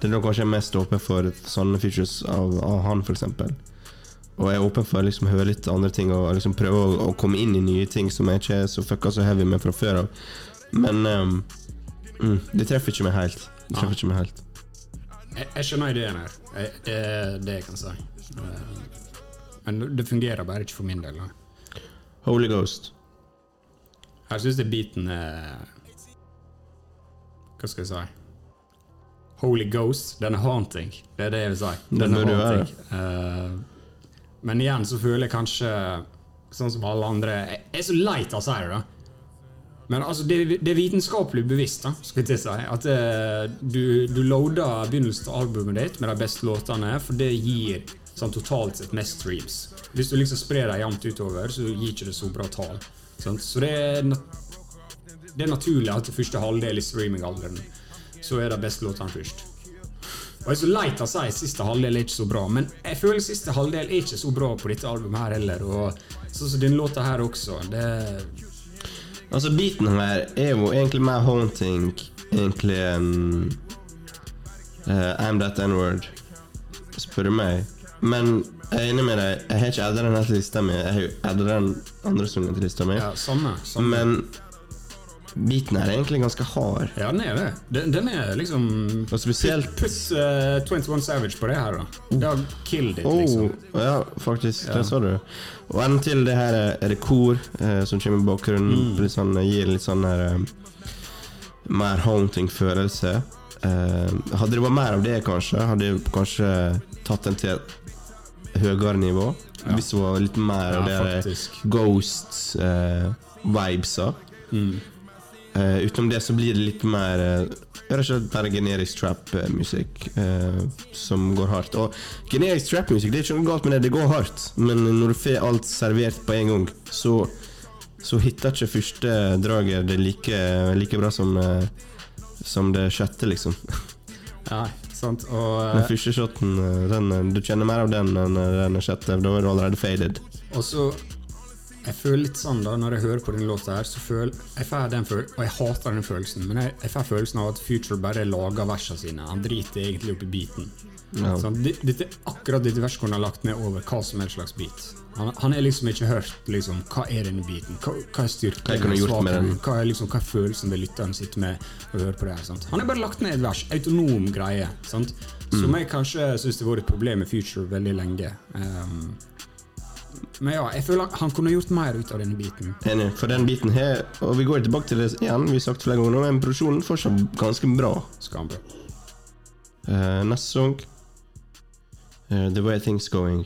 Det er da kanskje jeg er mest åpen for sånne features av, av han, f.eks. Og jeg er åpen for å liksom høre litt andre ting og liksom prøve å, å komme inn i nye ting som jeg ikke er så fucka så heavy med fra før av. Men um, mm, det treffer ikke meg helt. Det treffer ikke meg helt. Jeg, jeg skjønner ideen her. Jeg, det er det jeg kan si. Eh, Men det fungerer bare ikke for min del. da. Holy Ghost. Jeg syns beaten er Hva skal jeg si? Holy Ghost. Den er haunting. Det er det jeg vil si. Den er haunting. Eh, men igjen så føler jeg kanskje, sånn som alle andre Jeg er så lei av å si det, da. Men altså, det, det er vitenskapelig bevisst, da, skal jeg si. At eh, du, du loader begynnelsen av albumet ditt med de beste låtene, for det gir sånn totalt sett mest streams. Hvis du liksom sprer dem jevnt utover, så gir ikke det så bra tall. Så det er, det er naturlig at det første halvdel i streamingalderen så er det beste låtene først. Og jeg er så leit å si siste halvdel er ikke så bra, men jeg føler siste halvdel er ikke så bra på dette albumet her heller. Og sånn som denne låta her også. Det Altså, beaten her er jo egentlig mer haunting egentlig enn uh, I'm That N-word, spør du meg. Men jeg er enig med deg. Jeg har ikke adda den til lista mi. Jeg har jo adda den andre sangen til lista mi. Ja, samme. samme. Men beaten her er egentlig ganske hard. Ja, den er det. Den, den er liksom Og spesielt Putt uh, 21 Savage på det her, da. Det har killed it, Oh, liksom. ja, faktisk. Det sa du. Og enden til det her er- det kor uh, som kommer i bakgrunnen. Litt sånn, gir litt sånn her eh, mer haunting følelse. Uh, hadde det vært mer av det, kanskje, hadde jeg kanskje tatt den til et høyere nivå. Hvis det var litt mer av Ja, det der faktisk. ghost-vibesa. Eh, utenom det så blir det litt mer eh, Rett og slett bare generisk trap-musikk eh, som går hardt. Og generisk trap-musikk, det er ikke noe galt med det, det går hardt. Men når du får alt servert på en gang, så, så hitter ikke første draget det like, like bra som, eh, som det sjette, liksom. <laughs> Ja, sant. Og, Den eh, første shoten, eh, den, eh, du kjenner mer av den enn eh, den sjette. Da er du allerede faded. og så Jeg føler litt sånn da Når jeg hører på denne låta her, så føler jeg får den føl Og jeg hater den følelsen, men jeg, jeg får følelsen av at Future bare lager versene sine. Han driter egentlig opp i beaten. Ja. Sånn, det, dette, akkurat dette verset kunne han lagt ned over hva som helst slags beat. Han, han har liksom ikke hørt liksom, hva er denne beaten, hva, hva er styrken, Hva hva er, liksom, hva er følelsen ved lytteren sitter med og hører på det her. Sant? Han har bare lagt ned et vers, autonom greie, sant? som Mm. jeg kanskje syns det har vært et problem med Future veldig lenge. Um, men ja, jeg føler han kunne gjort mer ut av denne biten. Enig, for den biten her Og vi går tilbake til det igjen, vi har sagt flere ganger nå, men produksjonen fortsatt ganske bra. Skambra. Uh, neste sang uh, The Way Things Going.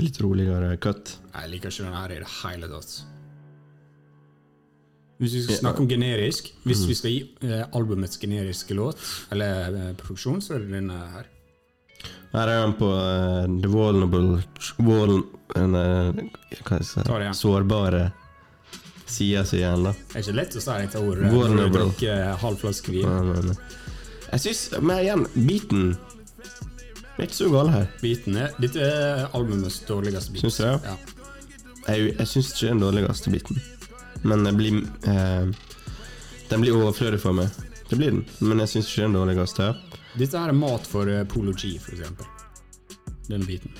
Litt roligere cut. Jeg liker ikke den her i det hele tatt. Hvis vi skal snakke om generisk Hvis vi skal gi uh, albumets generiske låt, eller uh, produksjon, så er det denne her. Her er han på uh, The Vulnerable Vul, en, eh, Hva skal jeg si Sårbare sida si igjen, da. Det er ikke lett å si dette ordet når du drikker halv flaske vin. Nei, nei, nei. jeg syns Men igjen, beaten er ikke så gal her. Beaten er, dette er albumets dårligste beat. Syns du det? Ja. Jeg, jeg syns ikke den dårligste biten. Men det blir uh, Den blir overflødig for meg. Det blir den, men jeg syns ikke er den dårligste. Dette her er mat for uh, Polo G, for eksempel. Den biten.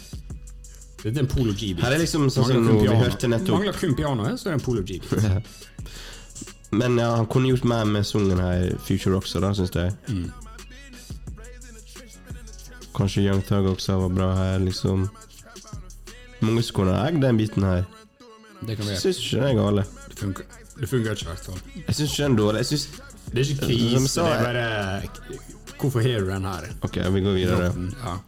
Dette er en Polo G-bit. Her er liksom sånn som vi hørte nettopp. Mangler kun pianoet, så er det en Polo G-bit. <laughs> Men ja, han kunne gjort mer med sangen her Future også, da, syns jeg. Mm. Kanskje Young Thug også var bra her, liksom. Mange som kunne egg den biten her. Det kan være. syns ikke den er gale. Det funker, det funker ikke, i hvert fall. Jeg syns ikke den er dårlig. Jeg syns Det er ikke krise, det er bare Hvorfor har du den her? Ok, vi går videre. Ja.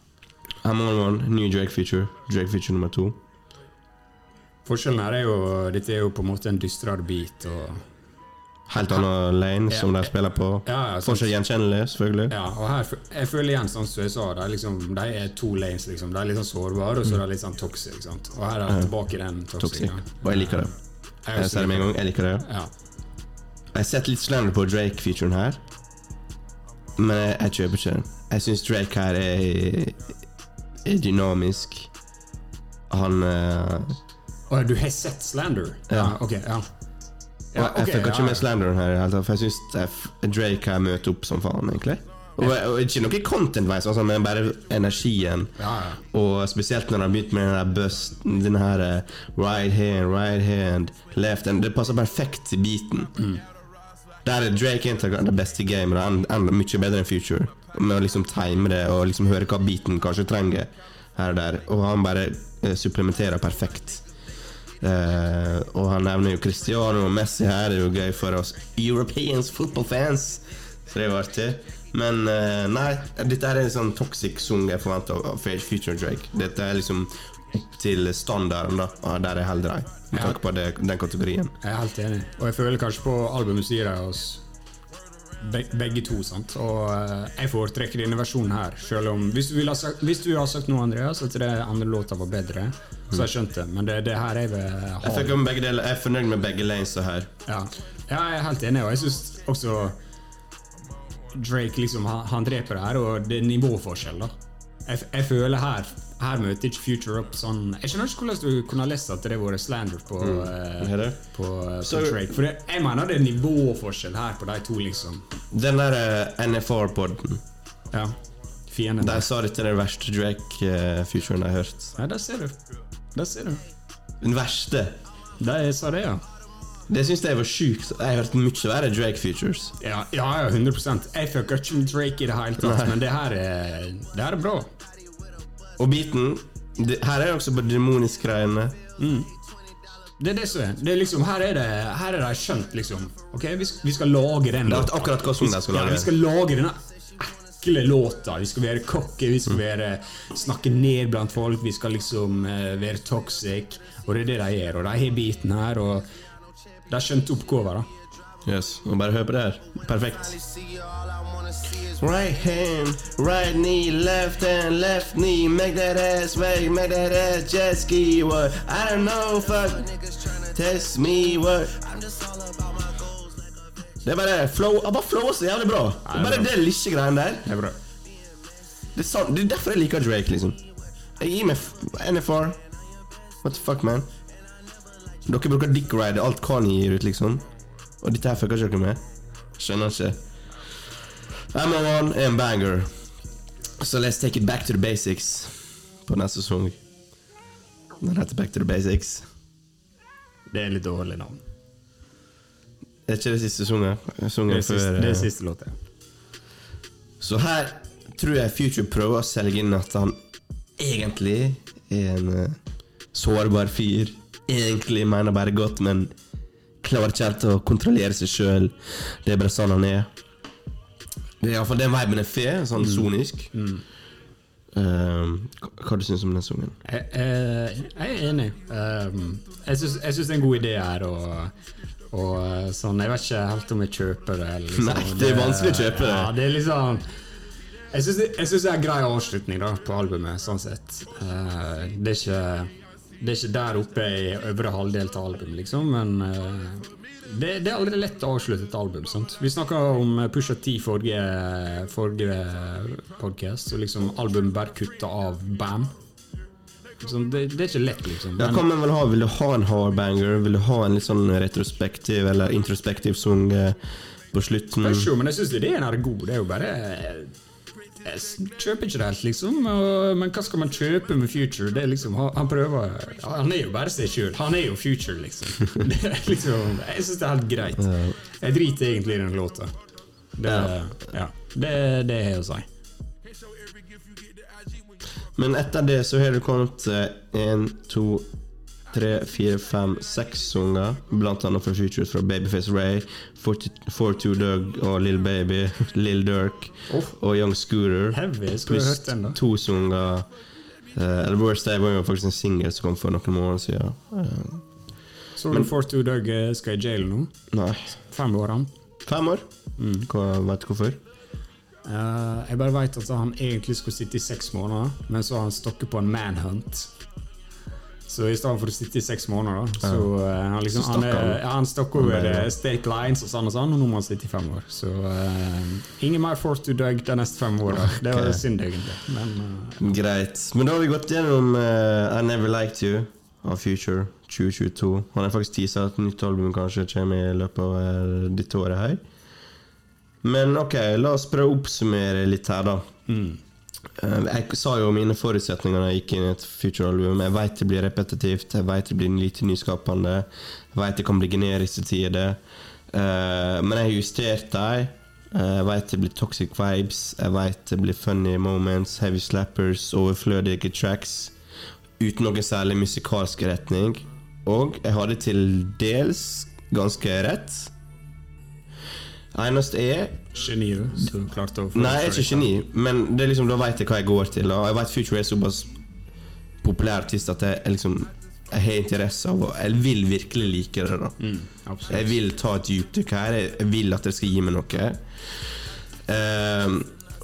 I'm on one, ny Drake feature. Drake feature nummer to. Forskjellen her er jo Dette er jo på en måte en dystrere beat. Og, Helt annen lane Ja, som de spiller på. ja, ja. Fortsatt gjenkjennelig, selvfølgelig. ja, og her Jeg føler igjen, sånn som jeg sa, de liksom, de er to lanes. liksom De er litt sånn sårbare, og så er de litt sånn toxic. sant? Og her er de tilbake i den Toxic. toxic. Og jeg liker det. Jeg sier det med en gang. Jeg liker det. Ja. Jeg har sett litt slander på Drake-featuren her, men jeg, jeg kjøper ikke den. Jeg syns Drake her er, er dynamisk. Han eh, Og du har sett Slander? Ja. ok, ja. og Jeg fikk ikke med slanderen her, for jeg syns Drake her møter opp som faen, egentlig. Og, og ikke noe content-veis, altså, men bare energien. Ja, ja. Og spesielt når han begynte med den der bust Den her eh, right hand, right hand, left hand Det passer perfekt til beaten. Der er Drake egentlig det beste. Han er mye bedre enn Future. Med å liksom time det og liksom høre hva beaten kanskje trenger her og der. Og han bare eh, supplementerer perfekt. Eh, og han nevner jo Cristiano og Messi her. Det er jo gøy for oss Europeans football fans. Så det er jo artig. Men eh, nei, dette er en sånn toxic song jeg forventer av av Future Drake. Dette er liksom opp til standarden, da. Der er jeg holder ei. Med Ja. tanke på det, den kategorien. Jeg er helt enig. Og jeg føler kanskje på albumet sier de oss begge to. sant? Og eh, jeg foretrekker denne versjonen her. Selv om, hvis du, sagt, hvis du har sagt noe, Andreas, at det andre låta var bedre, så har jeg skjønt det. Men det, det her jeg vil ha. Jeg, jeg er fornøyd med begge lanesa her. Ja. ja, jeg er helt enig, og jeg syns også Drake liksom, han, han dreper det her, og det er nivåforskjell, da. Jeg, jeg føler her Her møter ikke Future opp sånn Jeg skjønner ikke hvordan du kunne ha lest at det var slander på, mm. uh, på, so, på Så- Drake. For det, jeg mener det er nivåforskjell her på de to, liksom. Den der uh, NFR-poden, Ja. Fienden. De sa dette er den verste Drake-futuren jeg har hørt. Ja, der ser du. Der ser du. Den verste. De sa det, ja. Det syns jeg var sjukt. Jeg har hørt mye verre Drake-features. Ja, ja, ja 100 Jeg fucker ikke med Drake i det hele tatt, men det her er, det her er bra. Og beaten det, Her er det også på demonisk greiene. Det er det som er. Det er liksom, her er det Her er det skjønt, liksom. Ok, Vi skal, vi skal lage den låta. akkurat hva som de skal Ja, vi skal lage denne ekle låta. Vi skal være cocky, vi skal være snakke ned blant folk, vi skal liksom uh, være toxic. Og det er det de gjør. Og de har biten her, og de har skjønt oppgaven. Yes, og bare hør på det her. Perfekt. Right hand, right knee, left hand, left knee. Make that ass wave, make that ass jet ski. What? I don't know, fuck. Test me, what? Det er bare flow. Bare flower så jævlig bra. Det er bare det lille greien der. Det er bra. Det er, sant, det er derfor jeg liker Drake, liksom. Jeg gir meg NFR. What the fuck, man? Dere bruker dick ride alt Kanye gir ut, liksom. Og dette her fucker ikke dere med. Skjønner ikke. MO1 er en banger. Så let's take it back to the basics på neste sesong. Den heter Back to the Basics. Det er litt dårlig navn. Er ikke det siste sesongen? Det Sangen er siste, før det er siste låta. Så her tror jeg Future prøver å selge inn at han egentlig er en eh, sårbar fyr. Egentlig mener bare godt, men klarer ikke helt å kontrollere seg sjøl. Det er bare sånn han er. Det er iallfall den viben er får, sånn sonisk. Eh, hva, hva du syns du om den sangen? Jeg, jeg, jeg er enig. Um, jeg syns det er en god idé her. Og, og sånn, Jeg vet ikke helt om jeg kjøper det. eller Liksom. Nei, det er vanskelig å kjøpe det. Ja, det er liksom Jeg syns det, det er en grei avslutning da, på albumet, sånn sett. Uh, det, er ikke, det er ikke der oppe i øvre halvdel til album, liksom, men uh, det, det er aldri lett å avslutte et album. sant? Vi snakka om Pusha T forrige, forrige podcast, og liksom album bare kutta av bam. Sånn, det, det er ikke lett, liksom. Ja, men- hva man vil ha? Vil du ha en hardbanger? Vil du ha en litt sånn retrospektiv eller introspektiv sang eh, på slutten? Spørs jo, men jeg syns ideen er god. Det er jo bare Jeg kjøper ikke det helt, liksom. Men hva skal man kjøpe med Future? Det er liksom, han, han prøver Han er jo bare seg sjøl. Han er jo Future, liksom. <laughs> Det er liksom jeg syns det er helt greit. Jeg driter egentlig i den låta. Det, ja. det, det er å si. Men etter det så har det kommet én, to, tre, fire, fem, seks sanger. Annet fra Futures fra Babyface Ray, 42 Doug og Lill Baby, <laughs> Lill Durk Oh. og Young Scooter. Heavy. Pluss to sanger uh, Eller Worst Day var jo faktisk en singel som kom for noen måneder siden. Uh, Så du Forty Doug eh, skal i jail nå? nei, Fem år, han. fem år? Hva, vet du hvorfor? Uh, jeg bare vet at han egentlig skulle sitte i seks måneder, men så har han stokket på en manhunt. Så i stedet for å sitte i seks måneder, da, så uh, han liksom, Så han, stakk er, ja, han stakk over eh, state lines og sånn og sånn, og nå må han sitte i fem år. Så uh, ingen mer Force to Dug de neste fem åra. Det var synd, egentlig. Men eh, Greit. Men da har vi gått gjennom I Never Liked You av Future 2022. Han har faktisk tisa at nytt album kanskje kommer i løpet av dette året her. Men ok, la oss prøve å oppsummere litt her, da. Eh, jeg sa jo mine forutsetninger da jeg gikk inn i et Future-album. Jeg veit det blir repetitivt, jeg veit det blir lite nyskapende. Jeg veit det kan bli generisk til tider. Eh, men jeg har justert dem. Eh, Jeg veit det blir toxic vibes, jeg veit det blir funny moments, heavy slappers, overflødige tracks. Uten noen særlig musikalsk retning. Og jeg hadde til dels ganske rett. Eneste er geni, som klarte å få Nei, jeg er ikke geni, men det er liksom, da vet jeg hva jeg går til. Og jeg vet Future er såpass populær artist at jeg, jeg liksom Jeg har interesse av og Jeg vil virkelig like det. da Mm. Jeg vil ta et dypdykk her. Jeg vil at det skal gi meg noe. Ehm,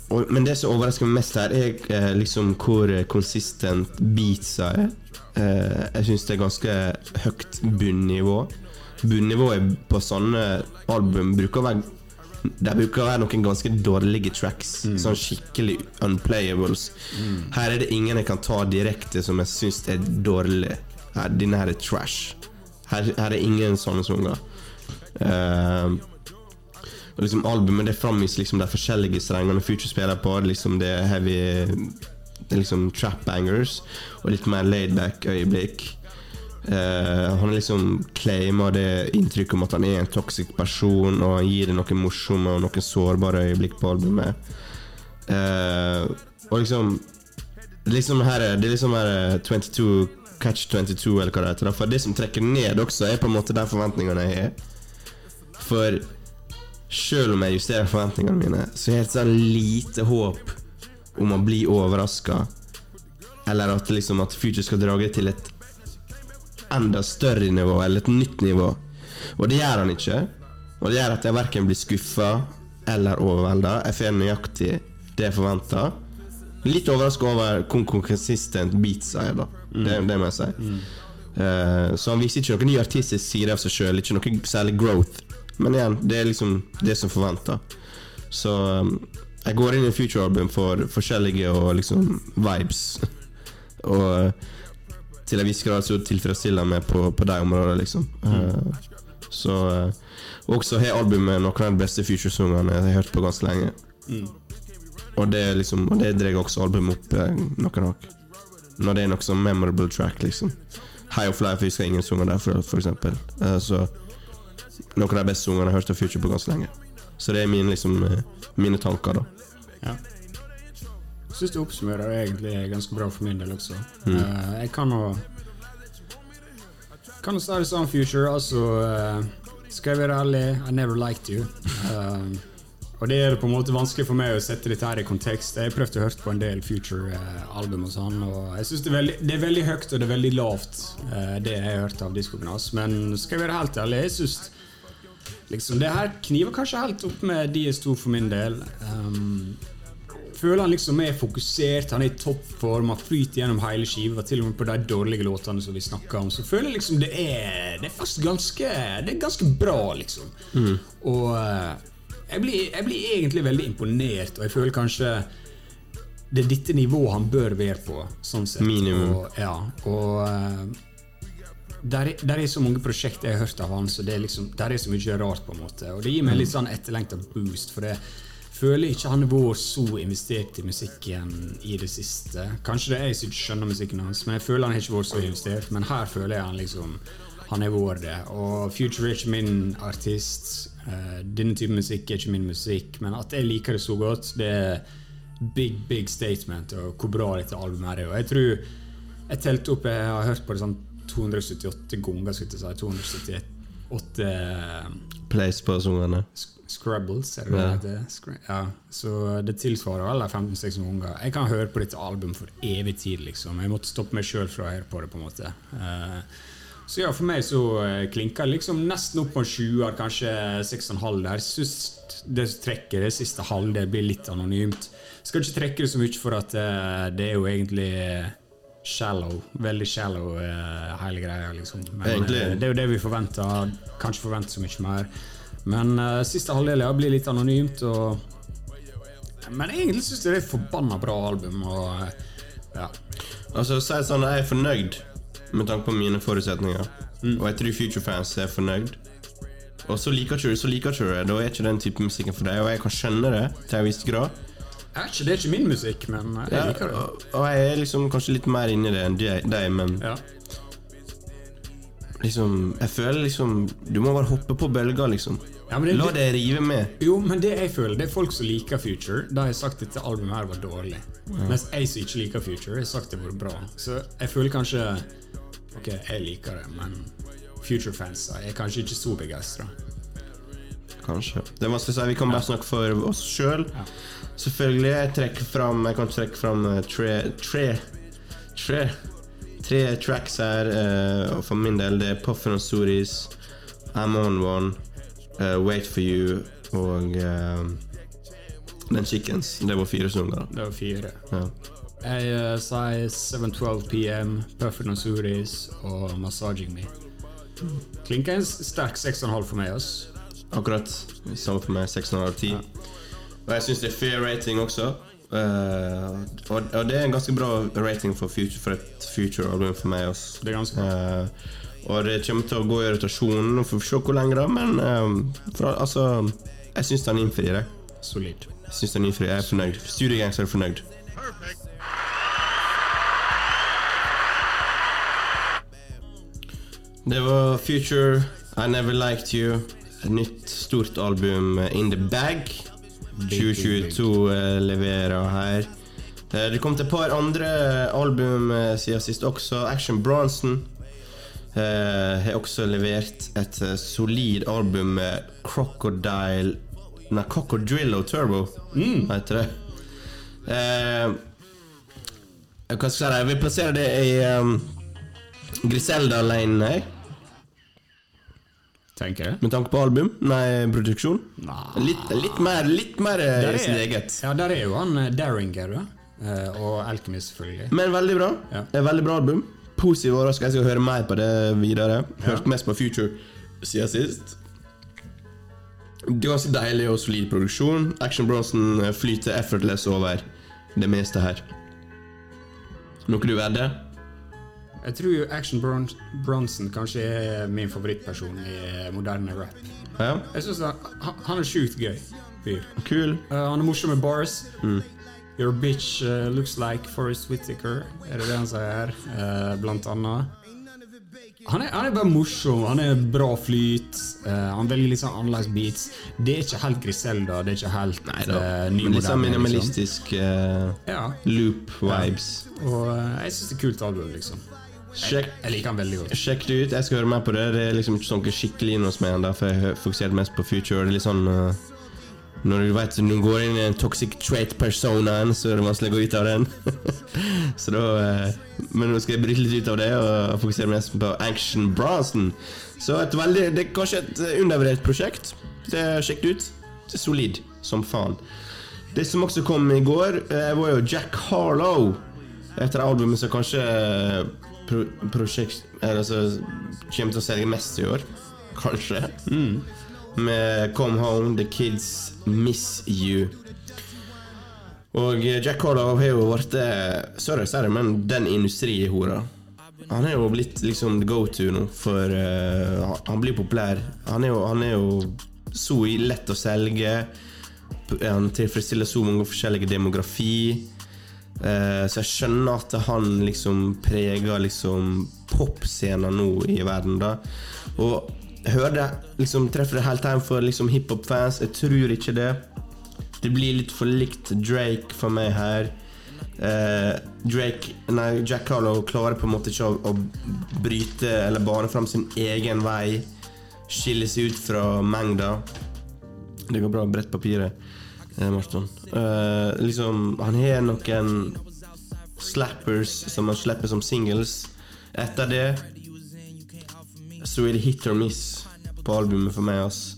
og, men det som overrasker meg mest her, er eh, liksom hvor konsistent beatsa er. Eh, jeg syns det er ganske høyt bunnivå. Bunnivået på sånne album bruker å være det bruker jeg noen ganske dårlige tracks. Sånn skikkelig unplayables. Her er det ingen jeg kan ta direkte som jeg syns er dårlig. Her, denne her er trash. Her, her er ingen sånne sanger. Uh, liksom Albumet det framviser liksom de forskjellige strengene Future spiller på. Liksom det er heavy Det er liksom trap bangers og litt mer laidback øyeblikk. Eh, han liksom claimer det inntrykket om at han er en toxic person, og han gir det noen morsomme og noen sårbare øyeblikk på albumet. Uh, og liksom Liksom her er, Det er liksom her er 22 Catch 22, eller hva det heter. For det som trekker ned også, er på en måte de forventningene jeg har. For selv om jeg justerer forventningene mine, så har jeg et sånn lite håp om å bli overraska. Eller at liksom at Future skal dra det til et enda større nivå, eller et nytt nivå. Og det gjør han ikke. Og det gjør at jeg verken blir skuffa eller overvelda. Jeg får nøyaktig det jeg forventa. Litt overraska over hvor konsistent beatsa er, da. Det, det må jeg si. Eh, så han viser ikke noen ny artistisk side av seg sjøl, ikke noe særlig growth. Men igjen, det er liksom det som forventa. Så um, jeg går inn i Future-album for forskjellige og liksom vibes. <laughs> og til en viss grad så tilfredsstiller meg på, på de områdene, liksom. Eh, så uh, Også har albumet noen av de beste Future-sangene jeg har hørt på ganske lenge. Og det liksom Og det drar også albumet opp eh, noen hakk. Når det er noe sånn memorable track, liksom. High of Life husker jeg ingen sanger derfra, for eksempel. Eh, så noen av de beste sangene jeg har hørt av Future på ganske lenge. Så det er mine, liksom, mine tanker, da. Ja. Syns du oppsummerer det egentlig ganske bra for min del også. Eh, jeg kan jo Kan jo si det sånn, Future. Altså, uh, skal jeg være ærlig, I never liked you. Uh, <laughs> Og det er det på en måte vanskelig for meg å sette dette her i kontekst. Jeg har prøvd å høre på en del Future-album og sånn, og jeg synes det det er veldig høyt og det er veldig lavt, det jeg har hørt av diskoen hans. Men skal jeg være helt ærlig, jeg synes liksom det her kniver kanskje helt opp med DS2 for min del. Um, føler han liksom er fokusert, han er i toppform, han flyter gjennom hele skiva, til og med på de dårlige låtene som vi snakka om. Så føler jeg liksom det er Det er faktisk ganske Det er ganske bra, liksom. Og eh, jeg blir, jeg blir egentlig veldig imponert, og jeg føler kanskje det er dette nivået han bør være på. Sånn sett. Minimum. Og, ja, og eh, der, er- der er så mange prosjekter jeg har hørt av han, så det er liksom, der er så mye rart. på en måte Og det gir meg litt sånn etterlengta boost, for jeg føler ikke han har vært så investert i musikken i det siste. Kanskje det er jeg som ikke skjønner musikken hans, men jeg føler han har ikke vært så investert. Men her føler jeg han liksom han har vært det. Og Future er ikke min artist. Eh, denne typen musikk er ikke min musikk, men at jeg liker det så godt, det er big, big statement, og hvor bra dette albumet er. Og jeg tror jeg telte opp Jeg har hørt på det sånn 278 ganger, skulle jeg si. 278 Place på sangene. Scrabbles, er det det Ja. heter? Ja, så det tilsvarer vel 15-16 ganger. Jeg kan høre på dette albumet for evig tid, liksom. Jeg måtte stoppe meg sjøl fra å høre på det, på en måte. Uh, så ja, for meg så eh, klinker det liksom nesten opp på en 20, kanskje 6,5 der. Syns det trekket, det siste halvdel, blir litt anonymt. Skal ikke trekke det så mye for at uh, det er jo egentlig shallow. Veldig shallow, uh, hele greia, liksom. Men eh, det er jo det vi forventer. Kanskje forventer så mye mer. Men uh, siste halvdel blir litt anonymt. Og... Men egentlig syns jeg det er et forbanna bra album. Og, eh, ja. Altså, si sånn, jeg er fornøyd med tanke på mine forutsetninger. Og jeg tror Future-fans er fornøyd. Og så liker ikke du det, så liker ikke du det. Da er ikke den type musikken for deg. Og jeg kan skjønne det til en viss grad. Er ikke, det er ikke min musikk, men eh, jeg Ja, liker det. og, og jeg er liksom kanskje litt mer inni det enn de- deg, men Ja. liksom Jeg føler liksom Du må bare hoppe på bølga, liksom. Ja, men det- La det rive med. Jo, men det jeg føler, det er folk som liker Future. Da har jeg sagt at dette albumet her var dårlig. Mens jeg som ikke liker Future, har sagt det var bra. Så jeg føler kanskje Ok, jeg liker det, men Future-fans er kanskje ikke så begeistra. Kanskje. Det er vanskelig å si. Vi kan bare snakke for oss sjøl. Ja. Selvfølgelig. Jeg trekker fram Jeg kan trekke fram eh, tre Tre Tre Tre tracks her. eh, og for min del det er Puffin og Soris, I'm On One, eh, Wait For You og uh, Den Chickens. Det var fire sanger. Det var fire. Ja. Jeg uh, sier 7.12 PM, Perfect Nasuris og Massaging Me. Klinker en sterk 6,5 for meg. ass. Akkurat. Samme for meg. 6,5 av 10. Og jeg syns det er fair rating også. Uh, og, og det er en ganske bra rating for, future, for et future-album for meg også. Det er ganske bra. Eh, og det kommer til å gå i rotasjon. og får se hvor lenge, da. Men eh, fra, altså Jeg syns han innfrir det. Solid. Jeg syns han innfrir, jeg er fornøyd. Studiegangster er fornøyd. Det var Future, I Never Liked You. Et nytt stort album eh, in the bag. 2022 eh, leverer her. Eh, Det kom til et par andre album eh, siden sist også. Action Bronson har også levert et eh, solid album med Crocodile Nei, Cocodrillo Turbo, heter det. Eh, hva skal jeg si? Jeg vil plassere det i um, Griselda-lane, jeg. Tenker jeg. Med tanke på album? Nei, produksjon? Nah. Litt, litt mer, litt mer eh, sin er, eget. ja, der er jo han Daringer, da. Eh, og Alchemist, selvfølgelig. Men veldig bra. Ja. Veldig bra album. Positiv overraskelse. Jeg skal høre mer på det videre. Hørt mest på Future siden sist. Ganske deilig og solid produksjon. Action Bronson eh, flyter effortless over det meste her. Noe du vedder? Jeg tror jo Action Bron Bronson kanskje er min favorittperson i moderne rap. Ja. Jeg synes han, han- er sjukt gøy fyr. Kul. Uh, han er morsom med bars. Your bitch uh, looks like Forest Whittaker, er det det han sier her? Eh, blant annet. Han er, han er bare morsom, han er bra flyt. Uh, han velger litt sånn annerledes beats. Det er ikke helt Griselda, det er ikke helt Nei da. eh, Men litt sånn minimalistisk uh, Ja, loop-vibes. og uh, jeg syns det er kult album, liksom. Sjekk, Jeg liker han veldig godt. sjekk det ut. Jeg skal høre mer på det. Det er liksom ikke sånn skikkelig inn hos meg ennå, for jeg fokuserte mest på Future. Det er litt sånn eh, Når du vet du går inn i en toxic trait-personaen, så er det vanskelig å gå ut av den. <laughs> så da eh, Men nå skal jeg bryte litt ut av det og fokusere mest på Action Bronson. Så et veldig, det er kanskje et eh, undervurdert prosjekt. Det er Sjekk ut. Det er solid som faen. Det som også kom i går, eh, var jo Jack Harlow. Etter albumet som kanskje pro prosjekt eller, altså, kommer til å selge mest i år. Kanskje. Med Come Home, The Kids Miss You. Og eh, Jack Harlow har jo blitt Sorry, Sorry det, men den industrihora. Han er jo blitt liksom the go-to nå, for uh, han- blir populær. Han er jo, han er jo så lett å selge. Han tilfredsstiller så mange forskjellige demografi. Uh, så jeg skjønner at han liksom preger liksom popscenen nå i verden, da. Og hører det liksom treffer det helt hjem for liksom hiphop-fans. Jeg tror ikke det. Det blir litt for likt Drake for meg her. Eh, Drake Nei, Jack Harlow klarer på en måte ikke å, å bryte eller bane fram sin egen vei. Skille seg ut fra mengda. Det går bra brett papiret, eh, Marton. Eh, liksom, han har noen slappers som han slipper som singles. Etter det så er det hit or miss på albumet for meg, ass.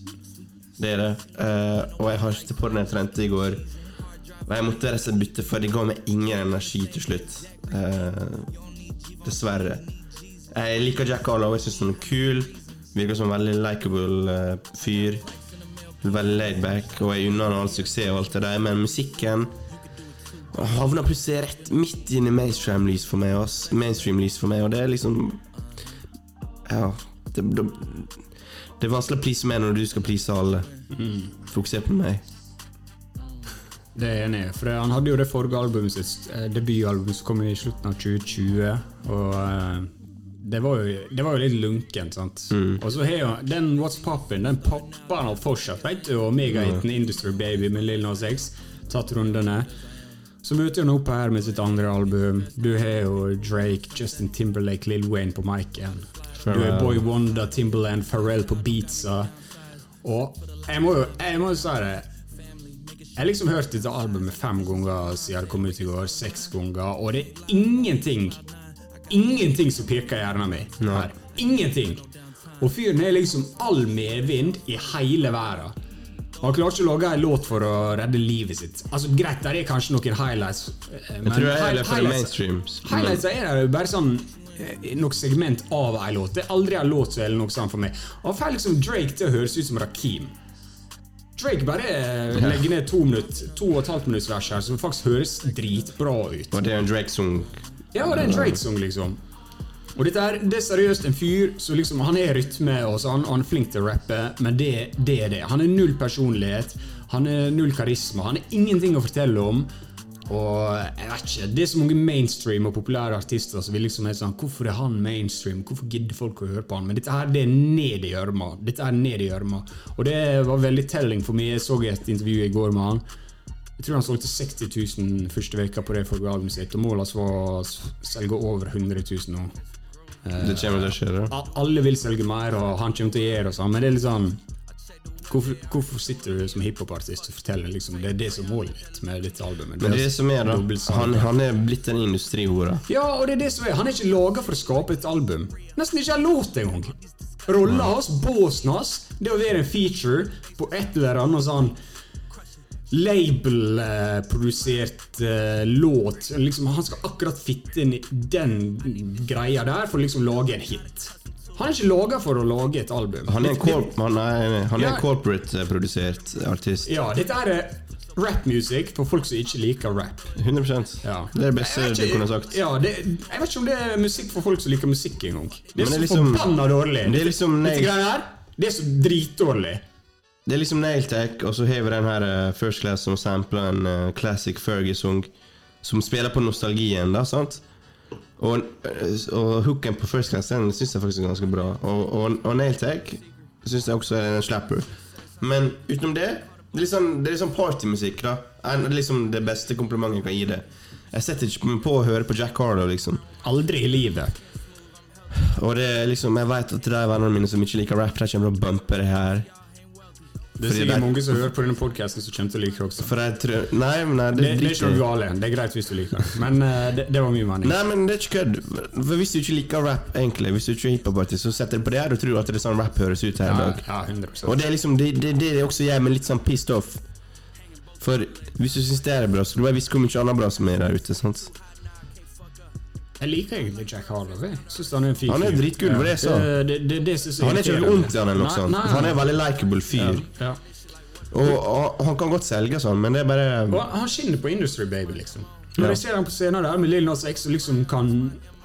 Det er det. Uh, og jeg hørte på den jeg trente i går. Og jeg måtte slett bytte, for det ga meg ingen energi til slutt. Uh, dessverre. Jeg liker Jack Harlow, jeg syns han er kul. Virker som en veldig likeable uh, fyr. Veldig laidback, og jeg unner han all suksess og alt det der, men musikken havna plutselig rett midt inn i mainstream-lys for meg, ass. Mainstream-lys for meg, og det er liksom Ja. Det, det, det er vanskelig å please meg når du skal please alle. Fokuser på meg. Det er jeg enig i. For han hadde jo det forrige albumet sitt, eh, debutalbumet som kom i slutten av 2020. Og eh, det var jo, det var jo litt lunkent, sant. Og så har jo den What's Poppin', den popper han opp fortsatt, vet du. Og megahiten Industry Baby med Lil Nas X tatt rundene. Så møter han opp her med sitt andre album. Du har jo Drake, Justin Timberlake, Lil Wayne på miken. Du er. Boy Wonder, Timberland, Pharrell på beatsa. Og jeg må jo jeg må jo si det jeg har liksom hørt dette albumet fem ganger siden det kom ut i går. Seks ganger, og det er ingenting Ingenting som pirker i hjernen min. her. Ingenting. Og fyren er liksom all medvind i hele verden. Han klarer ikke å lage en låt for å redde livet sitt. Altså Greit, der er kanskje noen highlights. Men Jeg tror jeg er for highlights- mainstream. Highlights er det bare sånn eh, noe segment av ei låt. Det er aldri en låt som er noe sånn for meg. Han får liksom Drake til å høres ut som Rakim. Drake bare eh, legger ned to, minutt, to og et halvt minutts vers her som faktisk høres dritbra ut. Og det er en Drake-sang. Ja, det er en Drake-sang, liksom. Og dette er, det er seriøst en fyr som liksom, Han er rytme og sånn, og han er flink til å rappe, men det, det er det. Han er null personlighet, han er null karisma, han er ingenting å fortelle om. Og jeg vet ikke, Det er så mange mainstream og populære artister som vil liksom er sånn Hvorfor er han mainstream? Hvorfor gidder folk å høre på han? Men dette her, det er ned i gjørma. Dette er ned i gjørma. Og det var veldig telling for meg. Jeg så et intervju i går med han. Jeg tror han solgte 60 000 første veka på det forrige albumet sitt, og målet var å selge over 100 000 nå. Det kommer til å skje, da. Alle vil selge mer, og han kommer til å gjøre det, sånn, men det er litt sånn Hvorfor, hvorfor sitter du som hiphopartist og forteller liksom, det er det som er målet ditt med dette albumet? Men det som er, da. Han, han er blitt en industrihore. Ja, og det er det som er. Han er ikke laga for å skape et album. Nesten ikke en låt engang. Rolla hans, båsen hans, det å være en feature på et eller annet sånn label-produsert eh, låt. Liksom, han skal akkurat fitte inn i den greia der for å liksom lage en hit. Han er ikke laga for å lage et album. Han er en, corp han er, han er Ja. en corporate-produsert artist. Ja, dette er rap music for folk som ikke liker rap. 100% Ja. Det er det beste ikke, du kunne sagt. Ja, det, jeg vet ikke om det er musikk for folk som liker musikk engang. Det er så det liksom- forbanna dårlig. det er liksom Dette her, det er så dritdårlig. Det er liksom Nailtech, og så har vi den her eh, First Class som sampler en uh, classic Fergie-sang som spiller på nostalgien, da, sant? Og, eh, og hooken på First Class den syns jeg faktisk er ganske bra. Og, og, og Nailtech syns jeg også er en slapper. Men utenom det det er liksom, det er liksom partymusikk, da. Det er liksom det beste komplimentet jeg kan gi det. Jeg setter ikke på å høre på Jack Harlow, liksom. Aldri i livet. Og det er liksom, jeg vet at de vennene mine som ikke liker rap, de kommer til å bumpe det her. Det er sikkert mange som hører på denne podkasten som kommer til å like det også. Tror Nei, men nei, Det, det, det er ikke noe galt. Det er greit hvis du liker. Men uh, det, det var mye mening. Nei, men det er ikke kødd. For Hvis du ikke liker rap, egentlig Hvis du ikke er hiphopartist, så setter du på det her og tror at det er sånn rap høres ut her i Ja, dag. ja 100 Og det er liksom det, det, det også jeg meg litt sånn pissed off. For hvis du syns det er bra, så du bare visst hvor mye annet bra som er der ute. sant? Jeg liker egentlig Jack Harlow. Han er en fin Han er fyr. dritkul, var det. Det, det, det, det Han er ikke noe ondt i han eller noe sånt. Han er en veldig likeable fyr. Ja, ja. Og, og han kan godt selge sånn, men det er bare Og han skinner på Industry Baby, liksom. Når Ja. jeg ser ham på scenen der med Lil Nas X og liksom kan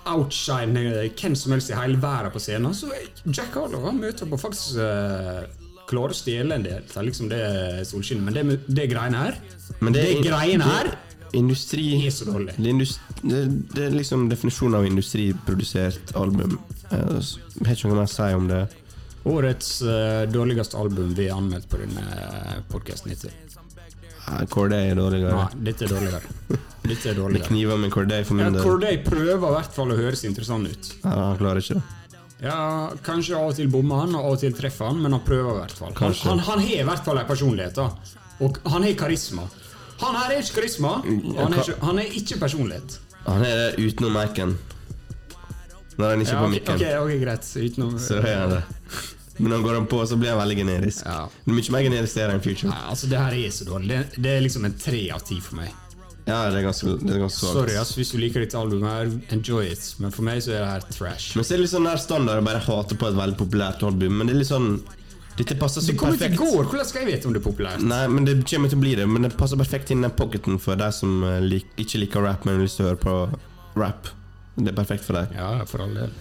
outshine eh, hvem som helst i hele verden på scenen, så er Jack Harlow han møter på faktisk uh, klarer å stjele en del av liksom det solskinnet. Men det, det greiene her Men Det, det greiene her Industri er det det, er liksom definisjonen av industriprodusert album. Jeg har ikke noe mer å si om det. Årets uh, dårligste album vi har anmeldt på denne podkasten hittil. Ja, Corday er dårligere. Nei, dette er dårligere. Dette er <laughs> Det kniver med Corday for min del. Corday prøver i hvert fall å høres interessant ut. Ja, han klarer ikke det. Ja, Kanskje av og til bommer han, og av og til treffer han, men han prøver i hvert fall. Han, han, han har i hvert fall en personlighet, da. Og han har karisma. Han her er ikke karisma, han er ikke, han er ikke personlighet. Han er det utenom mic-en. Når han ikke Ja, på mikken. Okay, ok, greit. Utenom så er han det. Men når han går han på, så blir han veldig generisk. Ja. Det er mye mer generisk enn Future. Nei, altså, det her er så dårlig. Det, det er liksom en tre av ti for meg. Ja, det er ganske, det er ganske. Sorry ass, hvis du liker dette albumet, her, enjoy it. Men for meg så er det her trash. Men så er det litt sånn der standard å bare hate på et veldig populært album. Men det er litt sånn Dette passer så Det kom ikke i går! Hvordan skal jeg vite om det er populært? Nei, men det kommer til å bli det. Men det passer perfekt inn i den pocketen for deg som eh, lik, ikke liker rap, men har lyst til å høre på rap. Det er perfekt for deg. Ja, for all del.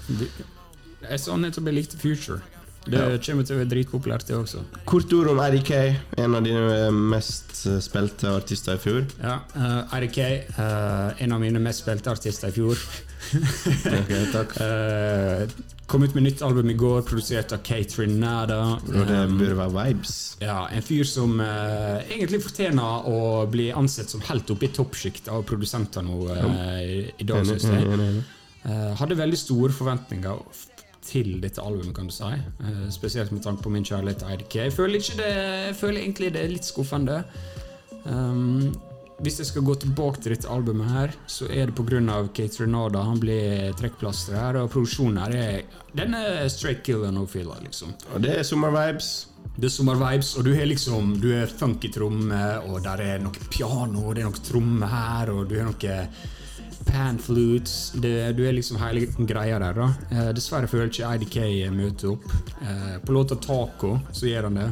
Jeg sånn nettopp jeg likte Future. Det Ja. kommer til å være dritpopulært, det også. Kort ord om RIK, en av dine eh, mest eh, spilte artister i fjor. Ja, uh, RK, uh, en av mine mest spilte artister i fjor. <laughs> okay, takk. Uh, <laughs> kom ut med nytt album i går, produsert av Katrin Nada. Og det burde være vibes. ja, en fyr som uh, egentlig fortjener å bli ansett som helt oppe i toppsjiktet av produsenter nå uh, i, dag, syns jeg. Eh, hadde veldig store forventninger til dette albumet, kan du si. Uh, spesielt med tanke på min kjærlighet til IDK. Jeg føler, det, jeg føler egentlig det er litt skuffende. Um, hvis jeg skal gå tilbake til dette albumet, her så er det pga. Kate Renada. Han blir trekkplaster her, og produksjonen her er Den er straight killer no filler, liksom. Og det er sommervibes. Det er sommervibes, og du har liksom Du er funky tromme, og der er noe piano, og det er noe tromme her, og du har noe panflutes. Du er liksom hele greia der, da. Eh, dessverre føler ikke IDK møte opp. Eh, på låta 'Taco' så gjør han det.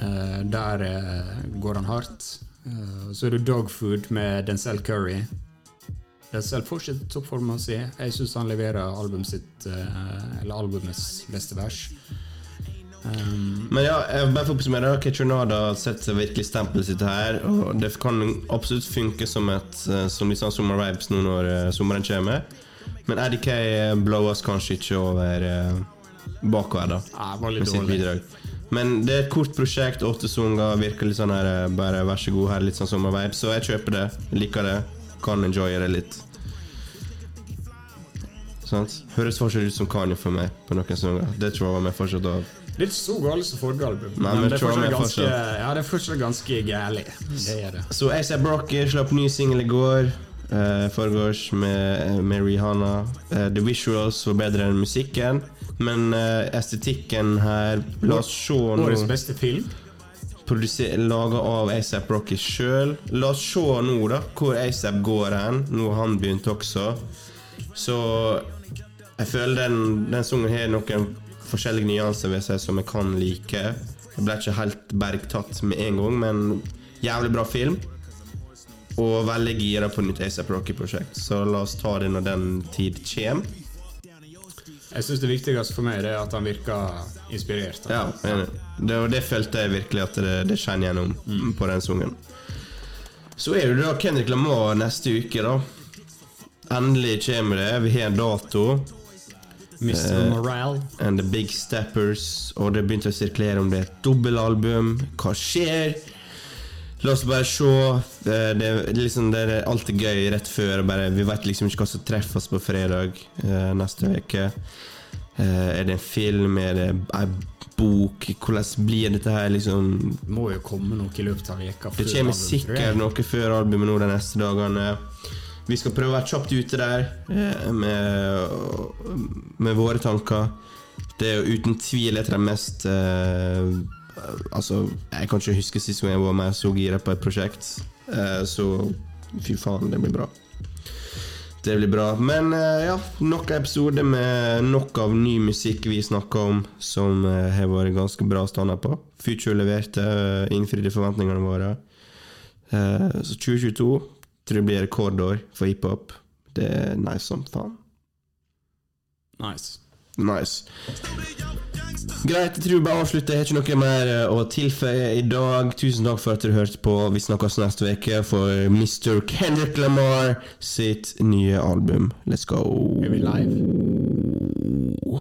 Eh, der eh, går han hardt. Eh, så er det 'Dogfood' med Denzel Curry. Denzel fortsetter toppformen sin. Jeg syns han leverer albumet sitt, eh, eller albumets beste vers. Um, Men ja, jeg bare for å oppsummere. Ketchernada setter virkelig stempelet sitt her. Og det kan absolutt funke som et eh, Som sånn sommervibes nå når eh, sommeren kommer. Men RDK blowes kanskje ikke over eh, bakover, da. Litt med sitt dårlig. bidrag. Men det er et kort prosjekt, åtte sanger, virker litt sånn her eh, Bare vær så god, her er litt sånn sommervibe. Så jeg kjøper det, liker det, kan enjoye det litt. Sant? Høres fortsatt ut som Kanye for meg på noen sanger. Det tror jeg var meg fortsatt av. Det er ikke så galt som forrige album, men, men det er fortsatt ganske, fortsatt. ja, det er fortsatt ganske gærlig. Det er det. Så ASAP Rocky slapp ny singel i går. Uh, Forgårs med, med Rihanna. Uh, the visuals var bedre enn musikken. Men uh, estetikken her La oss se Årets nå beste film. Laga av ASAP Rocky sjøl. La oss se nå da hvor ASAP går hen. Nå har han begynt også. Så jeg føler den, den sangen har noen forskjellige nyanser ved seg som jeg kan like. Jeg ble ikke helt bergtatt med en gang, men jævlig bra film. Og veldig gira på nytt ASAP Rocky-prosjekt. Så la oss ta det når den tid kommer. Jeg synes Det viktigste for meg det er at han virker inspirert. Ja, det, og det følte jeg virkelig at det, det skinner gjennom på den sungen. Så er det da Kendrick Lamar neste uke, da. Endelig kommer det. Vi har en dato. Mr. Morale. Morale. And The Big Steppers. Og det begynte å sirkulere om det er et dobbelalbum. Hva skjer? La oss bare se. Eh, Det er, liksom, det er alltid gøy rett før. Bare, vi vet liksom ikke hva som treffer oss på fredag uh, neste uke. Uh, er det en film? Er det ei bok? Hvordan blir dette her, liksom? Må jo komme noe i løpet av veka Det kommer sikkert noe før albumet nå de neste dagene. Vi skal prøve å være kjapt ute der eh, med, med våre tanker. Det er jo uten tvil et av de mest eh, Altså, jeg kan ikke huske sist gang jeg var med så gira på et prosjekt. Eh, så fy faen, det blir bra. Det blir bra. Men eh, ja, nok episoder med nok av ny musikk vi snakka om, som eh, har vært ganske bra standard på. Future leverte, eh, innfridde forventningene våre. Så 2022 tror det blir rekordår for hiphop. Det er nice som faen. Nice. Nice. Greit, jeg tror vi bare avslutter. Jeg har ikke noe mer eh, å tilføye i dag. Tusen takk for at dere hørte på. Vi snakkes neste uke for Mr. Kendrick Lamar sitt nye album. Let's go. Er vi live?